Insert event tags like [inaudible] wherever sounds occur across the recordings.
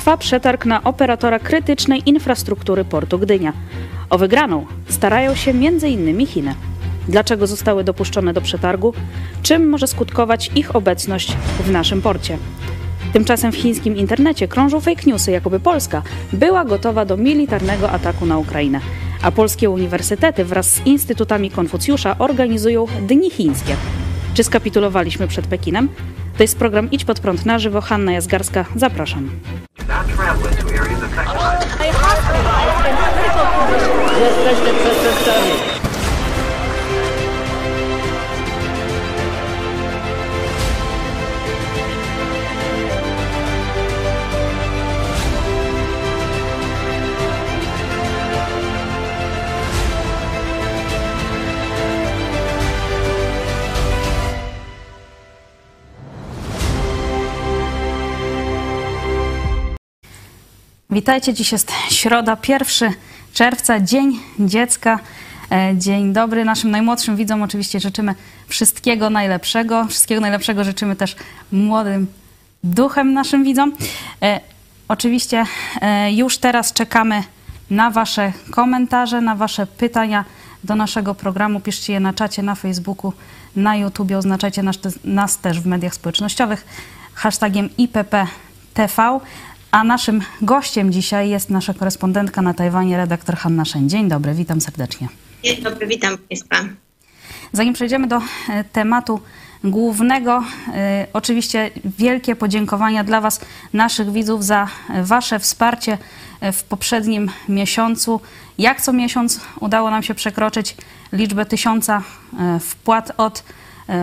trwa przetarg na operatora krytycznej infrastruktury portu Gdynia. O wygraną starają się m.in. Chiny. Dlaczego zostały dopuszczone do przetargu? Czym może skutkować ich obecność w naszym porcie? Tymczasem w chińskim internecie krążą fake newsy, jakoby Polska była gotowa do militarnego ataku na Ukrainę. A polskie uniwersytety wraz z instytutami Konfucjusza organizują Dni Chińskie. Czy skapitulowaliśmy przed Pekinem? To jest program Idź pod prąd na żywo. Hanna Jazgarska, zapraszam. Jesteście przestępcami. Witajcie, dziś jest środa, 1 czerwca, Dzień Dziecka. E, Dzień dobry naszym najmłodszym widzom. Oczywiście życzymy wszystkiego najlepszego. Wszystkiego najlepszego życzymy też młodym duchem naszym widzom. E, Oczywiście e, już teraz czekamy na Wasze komentarze, na Wasze pytania do naszego programu. Piszcie je na czacie, na Facebooku, na YouTubie. Oznaczajcie nas, nas też w mediach społecznościowych hashtagiem IPPTV. A naszym gościem dzisiaj jest nasza korespondentka na Tajwanie, redaktor Hanna Szen. Dzień dobry, witam serdecznie. Dzień dobry, witam Państwa. Zanim przejdziemy do e, tematu głównego, e, oczywiście wielkie podziękowania dla Was, naszych widzów, za Wasze wsparcie e, w poprzednim miesiącu. Jak co miesiąc udało nam się przekroczyć liczbę tysiąca e, wpłat od, e,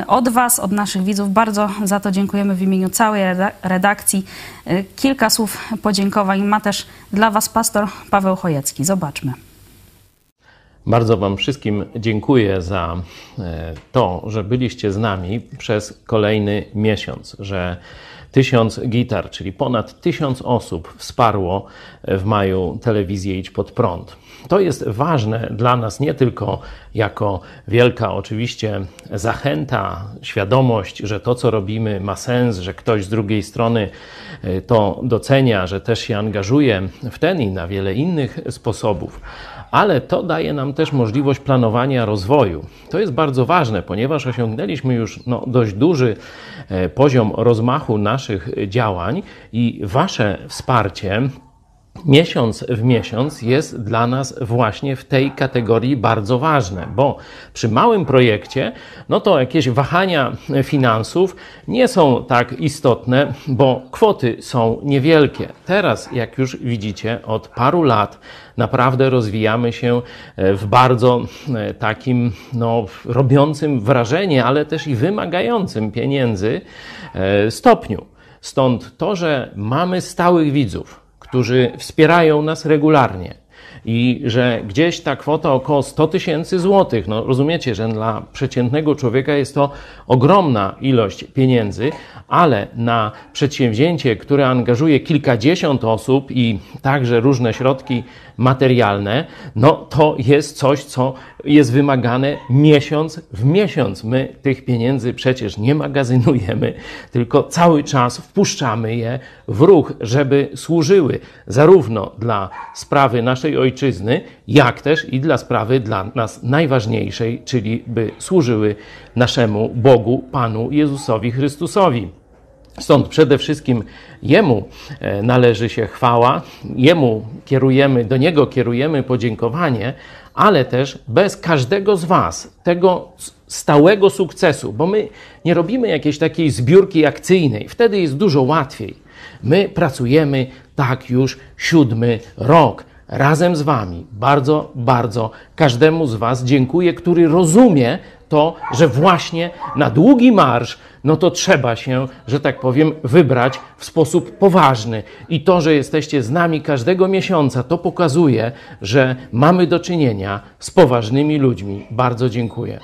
od Was, od naszych widzów. Bardzo za to dziękujemy w imieniu całej reda- redakcji. E, Kilka słów podziękowań ma też dla Was pastor Paweł Chojecki. Zobaczmy. Bardzo Wam wszystkim dziękuję za e, to, że byliście z nami przez kolejny miesiąc, że tysiąc gitar, czyli ponad tysiąc osób wsparło w maju telewizję Idź Pod Prąd. To jest ważne dla nas nie tylko jako wielka oczywiście zachęta, świadomość, że to, co robimy, ma sens, że ktoś z drugiej strony e, to docenia, że też się angażuje w ten i na wiele innych sposobów ale to daje nam też możliwość planowania rozwoju. To jest bardzo ważne, ponieważ osiągnęliśmy już no, dość duży e, poziom rozmachu naszych działań i Wasze wsparcie miesiąc w miesiąc jest dla nas właśnie w tej kategorii bardzo ważne, bo przy małym projekcie, no to jakieś wahania finansów nie są tak istotne, bo kwoty są niewielkie. Teraz, jak już widzicie, od paru lat naprawdę rozwijamy się w bardzo e, takim, no, robiącym wrażenie, ale też i wymagającym pieniędzy e, stopniu. Stąd to, że mamy stałych widzów, którzy wspierają nas regularnie. I że gdzieś ta kwota około 100 tysięcy złotych, no rozumiecie, że dla przeciętnego człowieka jest to ogromna ilość pieniędzy, ale na przedsięwzięcie, które angażuje kilkadziesiąt osób i także różne środki materialne, no to jest coś, co jest wymagane miesiąc w miesiąc. My tych pieniędzy przecież nie magazynujemy, tylko cały czas wpuszczamy je w ruch, żeby służyły zarówno dla sprawy naszej ojczyzny, jak też i dla sprawy dla nas najważniejszej, czyli by służyły naszemu Bogu, Panu Jezusowi Chrystusowi. Stąd przede wszystkim Jemu e, należy się chwała, Jemu kierujemy, do Niego kierujemy podziękowanie, ale też bez każdego z Was tego stałego sukcesu, bo my nie robimy jakiejś takiej zbiórki akcyjnej, wtedy jest dużo łatwiej. My pracujemy tak już siódmy rok razem z Wami. Bardzo, bardzo każdemu z Was dziękuję, który rozumie to, że właśnie na długi marsz, no to trzeba się, że tak powiem, wybrać w sposób poważny. I to, że jesteście z nami każdego miesiąca, to pokazuje, że mamy do czynienia z poważnymi ludźmi. Bardzo dziękuję.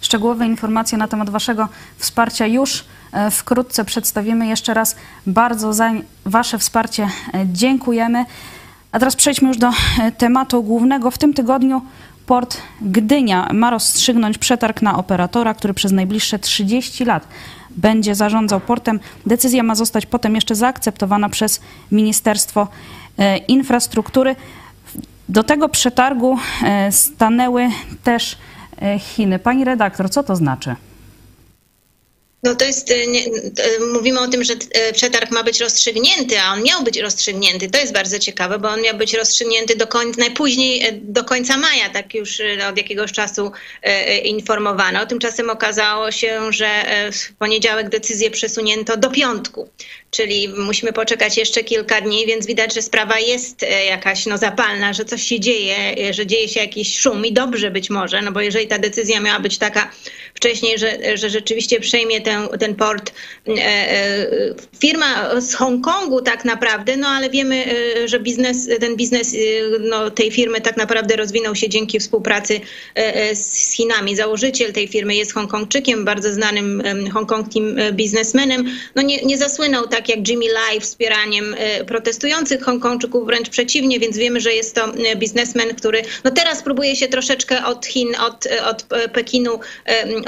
Szczegółowe informacje na temat Waszego wsparcia już e, wkrótce przedstawimy. Jeszcze raz bardzo za Wasze wsparcie e, dziękujemy. A teraz przejdźmy już do e, tematu głównego. W tym tygodniu port Gdynia ma rozstrzygnąć przetarg na operatora, który przez najbliższe 30 lat będzie zarządzał portem. Decyzja ma zostać potem jeszcze zaakceptowana przez Ministerstwo e, Infrastruktury. Do tego przetargu e, stanęły też e, Chiny. Pani redaktor, co to znaczy? No to jest, e, nie, e, mówimy o tym, że e, przetarg ma być rozstrzygnięty, a on miał być rozstrzygnięty. To jest bardzo ciekawe, bo on miał być rozstrzygnięty do końca, najpóźniej do końca maja, tak już od jakiegoś czasu informowano. Tymczasem okazało się, że w poniedziałek decyzję przesunięto do piątku czyli musimy poczekać jeszcze kilka dni, więc widać, że sprawa jest jakaś no, zapalna, że coś się dzieje, że dzieje się jakiś szum i dobrze być może, no bo jeżeli ta decyzja miała być taka wcześniej, że, że rzeczywiście przejmie ten, ten port e, e, firma z Hongkongu tak naprawdę, no ale wiemy, e, że biznes, ten biznes no, tej firmy tak naprawdę rozwinął się dzięki współpracy z Chinami. Założyciel tej firmy jest Hongkongczykiem, bardzo znanym hongkongskim biznesmenem. No nie, nie zasłynął tak jak Jimmy Lai wspieraniem protestujących Hongkongczyków, wręcz przeciwnie, więc wiemy, że jest to biznesmen, który no teraz próbuje się troszeczkę od Chin, od, od Pekinu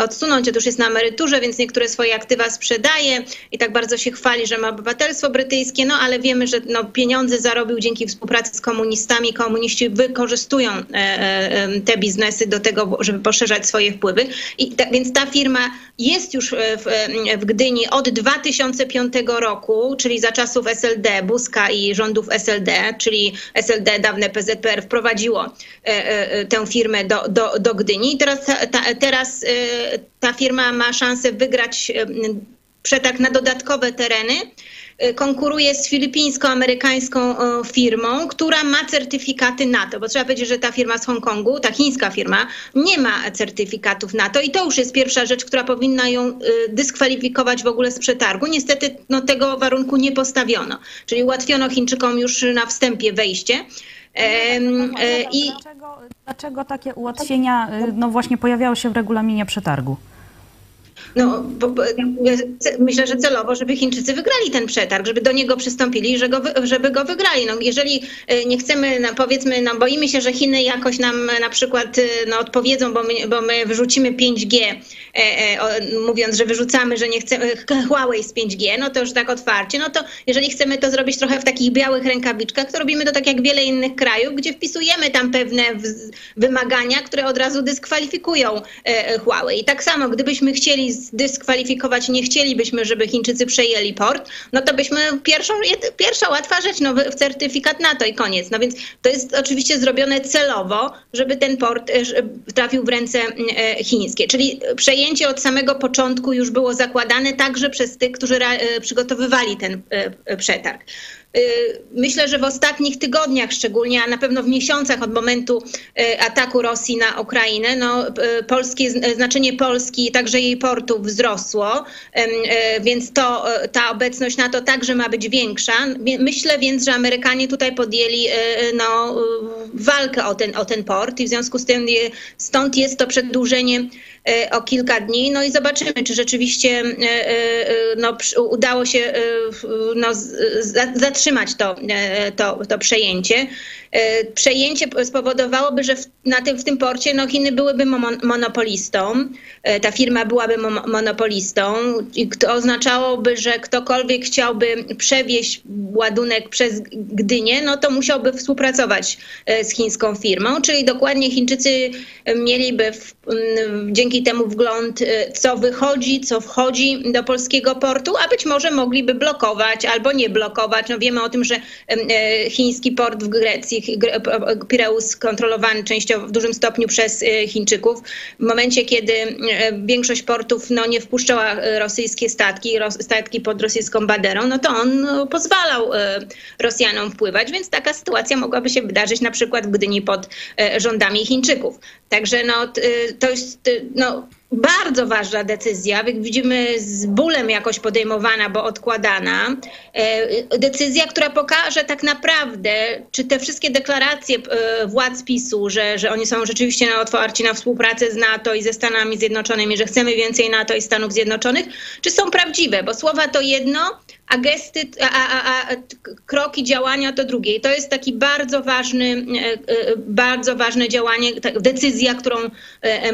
odsunąć, już jest na emeryturze, więc niektóre swoje aktywa sprzedaje i tak bardzo się chwali, że ma obywatelstwo brytyjskie, no ale wiemy, że no, pieniądze zarobił dzięki współpracy z komunistami. Komuniści wykorzystują e, e, te biznesy do tego, żeby poszerzać swoje wpływy. I ta, więc ta firma jest już w, w Gdyni od 2005 roku, czyli za czasów SLD, Buzka i rządów SLD, czyli SLD, dawne PZPR, wprowadziło e, tę firmę do, do, do Gdyni. Teraz, ta, teraz ta firma ma szansę wygrać przetarg na dodatkowe tereny. E, konkuruje z filipińsko-amerykańską firmą, która ma certyfikaty NATO, bo trzeba powiedzieć, że ta firma z Hongkongu, ta chińska firma, nie ma certyfikatów NATO i to już jest pierwsza rzecz, która powinna ją e, dyskwalifikować w ogóle z przetargu. Niestety no, tego warunku nie postawiono, czyli ułatwiono Chińczykom już na wstępie wejście. E, I dlaczego, dlaczego takie ułatwienia no właśnie pojawiały się w regulaminie przetargu? No, bo, bo, myślę, że celowo, żeby Chińczycy wygrali ten przetarg, żeby do niego przystąpili, że go, żeby go wygrali. No, jeżeli e, nie chcemy, no, powiedzmy, no, boimy się, że Chiny jakoś nam na przykład e, no, odpowiedzą, bo my, bo my wyrzucimy 5G, e, e, mówiąc, że wyrzucamy, że nie chcemy Huawei z 5G, no to już tak otwarcie, no to jeżeli chcemy to zrobić trochę w takich białych rękawiczkach, to robimy to tak jak wiele innych krajów, gdzie wpisujemy tam pewne wymagania, które od razu dyskwalifikują Huawei. I tak samo, gdybyśmy chcieli zdyskwalifikować, nie chcielibyśmy, żeby Chińczycy przejęli port, no to byśmy pierwszą, pierwsza łatwa rzecz, no certyfikat NATO i koniec. No więc to jest oczywiście zrobione celowo, żeby ten port e, trafił w ręce e, chińskie. Czyli przejęcie od samego początku już było zakładane także przez tych, którzy e, przygotowywali ten przetarg. Y, myślę, że w ostatnich tygodniach szczególnie, a na pewno w miesiącach od momentu y, ataku Rosji na Ukrainę, no, y, polskie, znaczenie Polski, także jej portu wzrosło, więc to, ta obecność NATO także ma być większa. Myślę więc, że Amerykanie tutaj podjęli no, walkę o ten, o ten port i w związku z tym stąd jest to przedłużenie o kilka dni. No i zobaczymy, czy rzeczywiście no, udało się no, zatrzymać to, to, to przejęcie. Przejęcie spowodowałoby, że w, na tym, w tym porcie no, Chiny byłyby monopolistą, ta firma byłaby monopolistą, i to oznaczałoby, że ktokolwiek chciałby przewieźć ładunek przez Gdynię, no to musiałby współpracować z chińską firmą, czyli dokładnie Chińczycy mieliby w, dzięki dzięki temu wgląd, co wychodzi, co wchodzi do polskiego portu, a być może mogliby blokować albo nie blokować. No wiemy o tym, że y, chiński port w Grecji, Pireus kontrolowany częściowo w dużym stopniu przez y, Chińczyków, w momencie, kiedy większość portów no, nie wpuszczała rosyjskie statki, statki pod rosyjską baderą, no to on no, pozwalał Rosjanom wpływać, więc taka sytuacja mogłaby się wydarzyć na przykład w Gdyni pod rządami Chińczyków. Także no, to jest no, bardzo ważna decyzja, jak widzimy z bólem jakoś podejmowana, bo odkładana. E, decyzja, która pokaże tak naprawdę, czy te wszystkie deklaracje e, władz PiSu, że, że oni są rzeczywiście na otwarci na współpracę z NATO i ze Stanami Zjednoczonymi, że chcemy więcej NATO i Stanów Zjednoczonych, czy są prawdziwe, bo słowa to jedno, a gesty, a, a, a, kroki działania to drugie. I to jest taki bardzo ważny, e, bardzo ważne działanie, decyzja, którą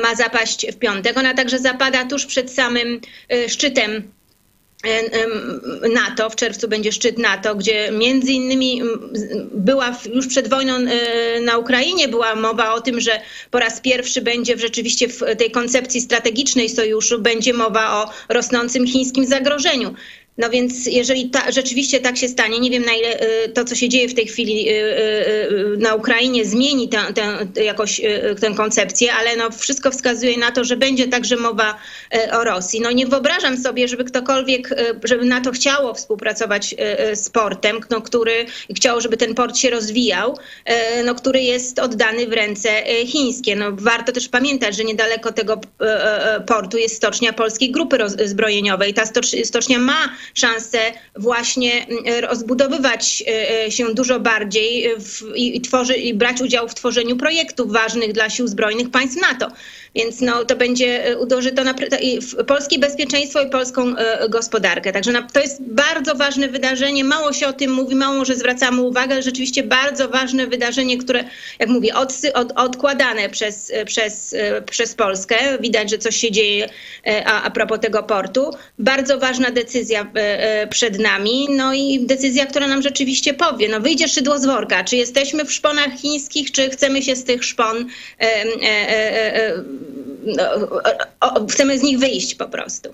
ma zapaść w piątek. Ona także zapada tuż przed samym szczytem NATO, w czerwcu będzie szczyt NATO, gdzie między innymi była już przed wojną na Ukrainie była mowa o tym, że po raz pierwszy będzie rzeczywiście w tej koncepcji strategicznej sojuszu będzie mowa o rosnącym chińskim zagrożeniu. No więc jeżeli ta, rzeczywiście tak się stanie, nie wiem na ile y, to, co się dzieje w tej chwili y, y, na Ukrainie zmieni tę, tę, jakoś tę koncepcję, ale no wszystko wskazuje na to, że będzie także mowa o Rosji. No nie wyobrażam sobie, żeby ktokolwiek, żeby NATO chciało współpracować z portem, no, który chciało, żeby ten port się rozwijał, no, który jest oddany w ręce chińskie. No, warto też pamiętać, że niedaleko tego portu jest stocznia Polskiej Grupy Zbrojeniowej. Ta stocznia ma szansę właśnie mm, rozbudowywać e, e, się dużo bardziej w, i, tworzy, i brać udział w tworzeniu projektów ważnych dla sił zbrojnych państw NATO. Więc no, to będzie e, uderzy to na polskie bezpieczeństwo i polską gospodarkę. Także na, to jest bardzo ważne wydarzenie. Mało się o tym mówi, mało, że zwracamy uwagę, ale rzeczywiście bardzo ważne wydarzenie, które, jak mówię, od, od, odkładane przez, przez, przez Polskę. Widać, że coś się dzieje a, a propos tego portu. Bardzo ważna decyzja E, e, przed nami. No i decyzja, która nam rzeczywiście powie, no wyjdzie szydło z worka, czy jesteśmy w szponach chińskich, czy chcemy się z tych szpon, e, no, chcemy z nich wyjść po prostu.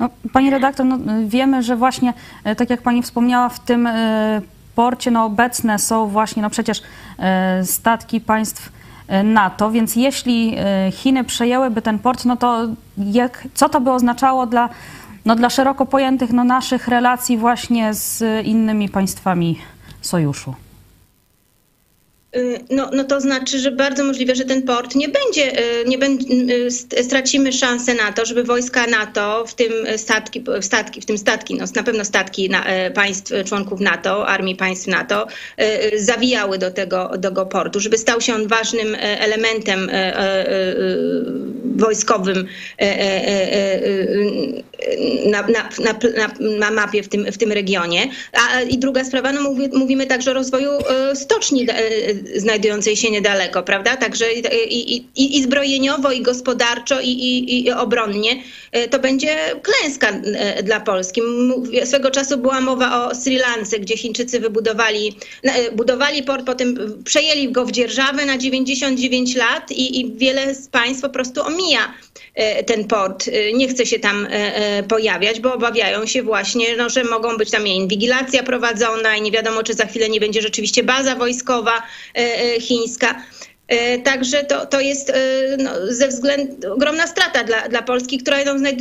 No, pani redaktor, no, wiemy, że właśnie, tak jak pani wspomniała, w tym porcie no, obecne są właśnie no, przecież statki państw NATO, więc jeśli Chiny przejęłyby ten port, no to jak, co to by oznaczało dla no, dla szeroko pojętych no, naszych relacji właśnie z innymi państwami sojuszu? Y, no, no to znaczy, że bardzo możliwe, że ten port nie będzie, y, nie będzie, y, stracimy szansę na to, żeby wojska NATO, w tym statki, statki w tym statki, no na pewno statki na, państw członków NATO, armii państw NATO, zawijały do tego, do tego portu, żeby stał się on ważnym elementem wojskowym na, na, na, na mapie w tym, w tym regionie. A, I druga sprawa, no mówimy także o rozwoju stoczni znajdującej się niedaleko, prawda? Także i, i, i zbrojeniowo, i gospodarczo, i, i, i obronnie e, to będzie klęska e, dla Polski. Swego czasu była mowa o Sri Lance, gdzie Chińczycy wybudowali, e, budowali port, potem przejęli go w dzierżawę na 99 lat i, i wiele z państw po prostu omija ten port. Nie chce się tam pojawiać, bo obawiają się właśnie, no, że mogą być tam inwigilacja prowadzona i nie wiadomo, czy za chwilę nie będzie rzeczywiście baza wojskowa E, e, chińska. E, także to, to jest no, ze względu ogromna strata dla, dla Polski, która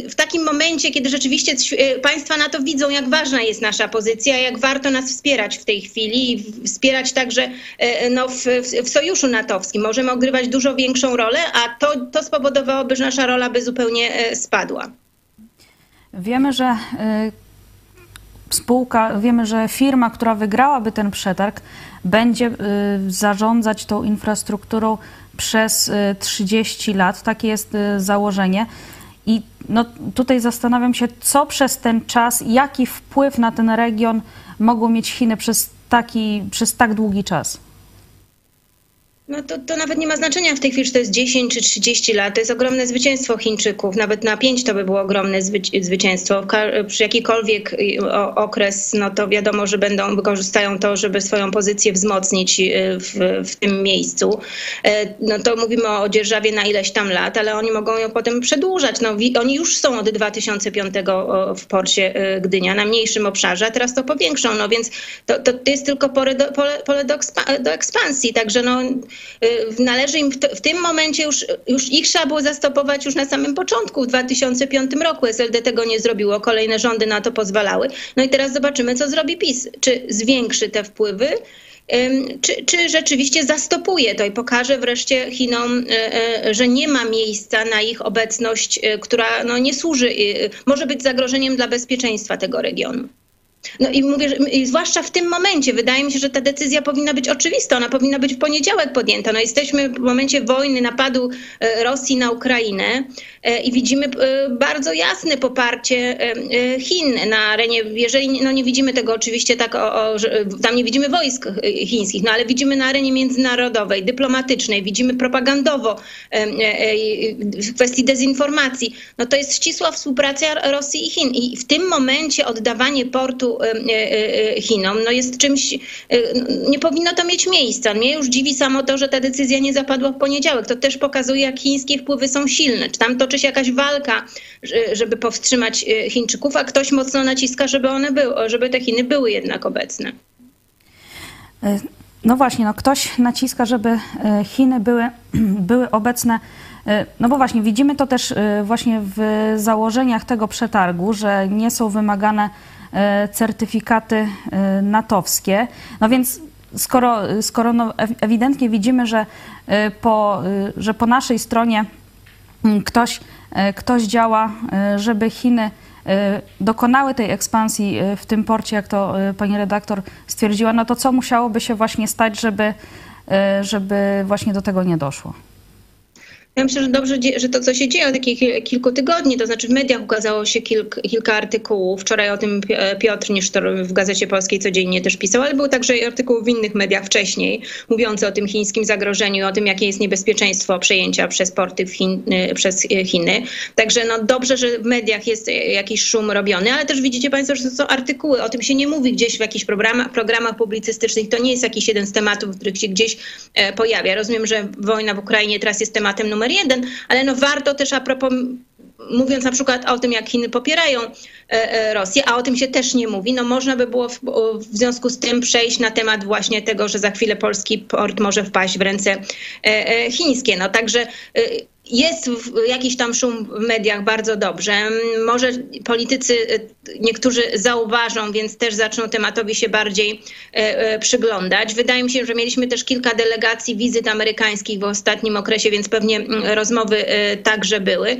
w takim momencie, kiedy rzeczywiście państwa NATO widzą, jak ważna jest nasza pozycja, jak warto nas wspierać w tej chwili i wspierać także no, w, w sojuszu natowskim. Możemy odgrywać dużo większą rolę, a to, to spowodowałoby, że nasza rola by zupełnie spadła. Wiemy, że spółka, wiemy, że firma, która wygrałaby ten przetarg, będzie y, zarządzać tą infrastrukturą przez 30 y, lat. Takie jest y, założenie. I no, tutaj zastanawiam się, co przez ten czas, jaki wpływ na ten region mogą mieć Chiny przez, taki, przez tak długi czas. No to, to nawet nie ma znaczenia w tej chwili, czy to jest 10 czy 30 lat. To jest ogromne zwycięstwo Chińczyków. Nawet na 5 to by było ogromne zwycięstwo. Przy jakikolwiek y, okres, no to wiadomo, że będą, wykorzystają to, żeby swoją pozycję wzmocnić y, w, w tym miejscu. E, no to mówimy o dzierżawie na ileś tam lat, ale oni mogą ją potem przedłużać. No, oni już są od 2005 w porcie y, Gdynia, na mniejszym obszarze, a teraz to powiększą. No więc to, to jest tylko pole do, pole, pole do, do ekspansji. Także no należy im w, w, tym momencie już, już ich trzeba było zastopować już na samym początku, w 2005 roku. SLD tego nie zrobiło, kolejne rządy na to pozwalały. No i teraz zobaczymy, co zrobi PiS. Czy zwiększy te wpływy, czy, czy rzeczywiście zastopuje to i pokaże wreszcie Chinom, y, y, że nie ma miejsca na ich obecność, która no, nie służy, może być zagrożeniem dla bezpieczeństwa tego regionu. No i mówię, że, i zwłaszcza w tym momencie, wydaje mi się, że ta decyzja powinna być oczywista, ona powinna być w poniedziałek podjęta. No jesteśmy w momencie wojny, napadu e, Rosji na Ukrainę e, i widzimy e, bardzo jasne poparcie Chin na arenie, jeżeli no nie widzimy tego oczywiście tak, o, o, tam nie widzimy wojsk chińskich, no ale widzimy na arenie międzynarodowej, dyplomatycznej, widzimy propagandowo w kwestii dezinformacji, no to jest ścisła współpraca Rosji i Chin. I w tym momencie oddawanie portu E, e, Chinom, no jest czymś, e, nie powinno to mieć miejsca. Mnie już dziwi samo to, że ta decyzja nie zapadła w poniedziałek. To też pokazuje, jak chińskie wpływy są silne. Czy tam toczy się jakaś walka, żeby powstrzymać Chińczyków, a ktoś mocno naciska, żeby one były, żeby te Chiny były jednak obecne. No właśnie, no ktoś naciska, żeby Chiny były, [clears throat] były obecne. No bo właśnie widzimy to też właśnie w założeniach tego przetargu, że nie są wymagane certyfikaty e, natowskie. No więc skoro, skoro no ewidentnie widzimy, że e, po, że po naszej stronie mm, ktoś, ktoś działa, żeby Chiny dokonały tej ekspansji w tym porcie, jak to pani redaktor stwierdziła, no to co musiałoby się właśnie stać, żeby, żeby właśnie do tego nie doszło? Ja myślę, że dobrze, że to, co się dzieje od takich kilku tygodni, to znaczy w mediach ukazało się kilk, kilka artykułów. Wczoraj o tym Piotr Nisztor w Gazecie Polskiej codziennie też pisał, ale był także artykuł w innych mediach wcześniej, mówiący o tym chińskim zagrożeniu, o tym, jakie jest niebezpieczeństwo przejęcia przez porty Chin, y, przez y, Chiny. Także no dobrze, że w mediach jest jakiś szum robiony, ale też widzicie Państwo, że to są artykuły. O tym się nie mówi gdzieś w jakichś programach, programach publicystycznych. To nie jest jakiś jeden z tematów, który się gdzieś e, pojawia. Rozumiem, że wojna w Ukrainie teraz jest tematem numer numer jeden, ale no warto też a propos mówiąc na przykład o tym, jak Chiny popierają e, e, Rosję, a o tym się też nie mówi, no można by było w, w, związku z tym przejść na temat właśnie tego, że za chwilę polski port może wpaść w ręce e, chińskie. No także jest jakiś tam szum w mediach bardzo dobrze. Może politycy niektórzy zauważą, więc też zaczną tematowi się bardziej przyglądać. Wydaje mi się, że mieliśmy też kilka delegacji wizyt amerykańskich w ostatnim okresie, więc pewnie rozmowy także były.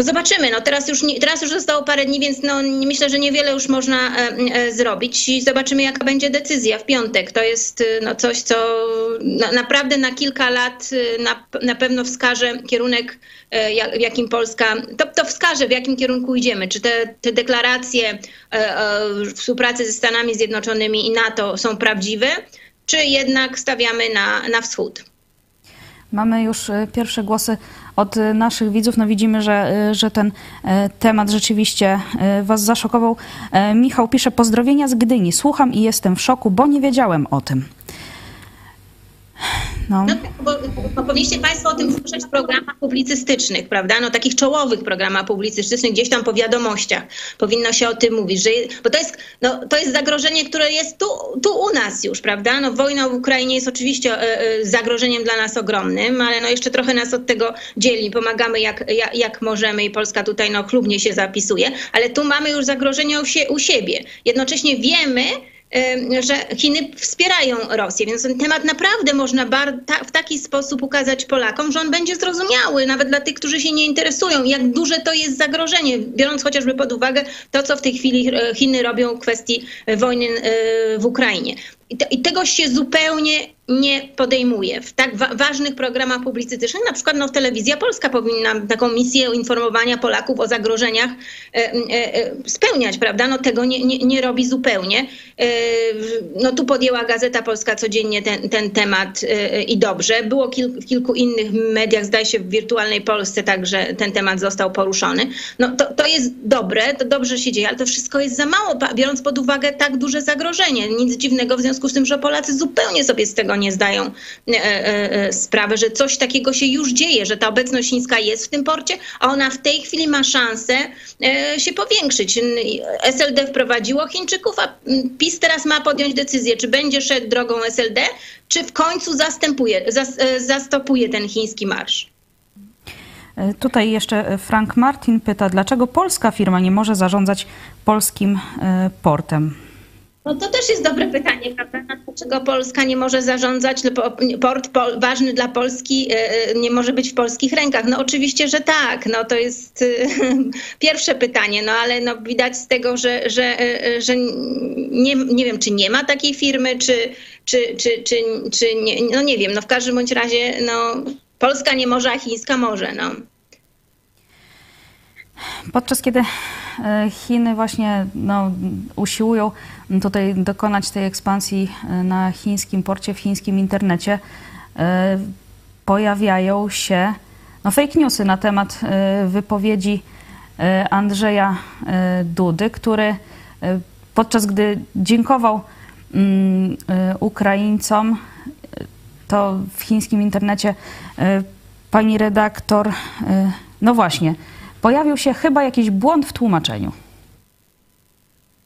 No zobaczymy. No teraz, już nie, teraz już zostało parę dni, więc no myślę, że niewiele już można e, e, zrobić i zobaczymy, jaka będzie decyzja w piątek. To jest e, no, coś, co na, naprawdę na kilka lat e, na, na pewno wskaże kierunek, e, w jakim Polska, to, to wskaże, w jakim kierunku idziemy. Czy te, te deklaracje e, współpracy ze Stanami Zjednoczonymi i NATO są prawdziwe, czy jednak stawiamy na, na wschód. Mamy już pierwsze głosy od naszych widzów. No widzimy, że, że ten e, temat rzeczywiście e, Was zaszokował. E, Michał pisze pozdrowienia z Gdyni. Słucham i jestem w szoku, bo nie wiedziałem o tym. No. no bo, bo powinniście Państwo o tym słyszeć w programach publicystycznych, prawda? No takich czołowych programach publicystycznych, gdzieś tam po wiadomościach powinno się o tym mówić, że, bo to jest, no, to jest zagrożenie, które jest tu, tu u nas już, prawda? No wojna w Ukrainie jest oczywiście e, e, zagrożeniem dla nas ogromnym, ale no jeszcze trochę nas od tego dzieli, pomagamy jak, jak, jak możemy i Polska tutaj no chlubnie się zapisuje, ale tu mamy już zagrożenie u, u siebie. Jednocześnie wiemy, że Chiny wspierają Rosję, więc ten temat naprawdę można w taki sposób ukazać Polakom, że on będzie zrozumiały, nawet dla tych, którzy się nie interesują, jak duże to jest zagrożenie, biorąc chociażby pod uwagę to, co w tej chwili e, Chiny robią w kwestii e, wojny e, w Ukrainie. I, te, I, tego się zupełnie nie podejmuje. W tak wa ważnych programach publicystycznych, na przykład no, Telewizja Polska powinna taką misję informowania Polaków o zagrożeniach e, e, e, spełniać, prawda? No tego nie, nie, nie robi zupełnie. E, no tu podjęła Gazeta Polska codziennie ten, ten temat e, i dobrze. Było kil w kilku innych mediach, zdaje się w Wirtualnej Polsce także ten temat został poruszony. No to, to jest dobre, to dobrze się dzieje, ale to wszystko jest za mało, biorąc pod uwagę tak duże zagrożenie. Nic dziwnego w związku związku z tym, że Polacy zupełnie sobie z tego nie zdają e, e, e, sprawy, że coś takiego się już dzieje, że ta obecność chińska jest w tym porcie, a ona w tej chwili ma szansę się powiększyć. SLD wprowadziło Chińczyków, a PiS teraz ma podjąć decyzję, czy będzie szedł drogą SLD, czy w końcu zastępuje, zastopuje ten chiński marsz. Tutaj jeszcze Frank Martin pyta, dlaczego polska firma nie może zarządzać polskim portem? No to też jest dobre pytanie, prawda? Dlaczego Polska nie może zarządzać, port pol, ważny dla Polski nie może być w polskich rękach? No oczywiście, że tak. No to jest [laughs] pierwsze pytanie, no ale no, widać z tego, że, że, że nie, nie wiem, czy nie ma takiej firmy, czy, czy, czy, czy, czy nie, no nie wiem, no w każdym bądź razie no, Polska nie może, a chińska może. No. Podczas kiedy e, Chiny właśnie no, usiłują tutaj dokonać tej ekspansji e, na chińskim porcie, w chińskim internecie, e, pojawiają się no, fake newsy na temat wypowiedzi Andrzeja Dudy, który podczas gdy dziękował mm, Ukraińcom, to w chińskim internecie pani redaktor, no właśnie, pojawił się chyba jakiś błąd w tłumaczeniu.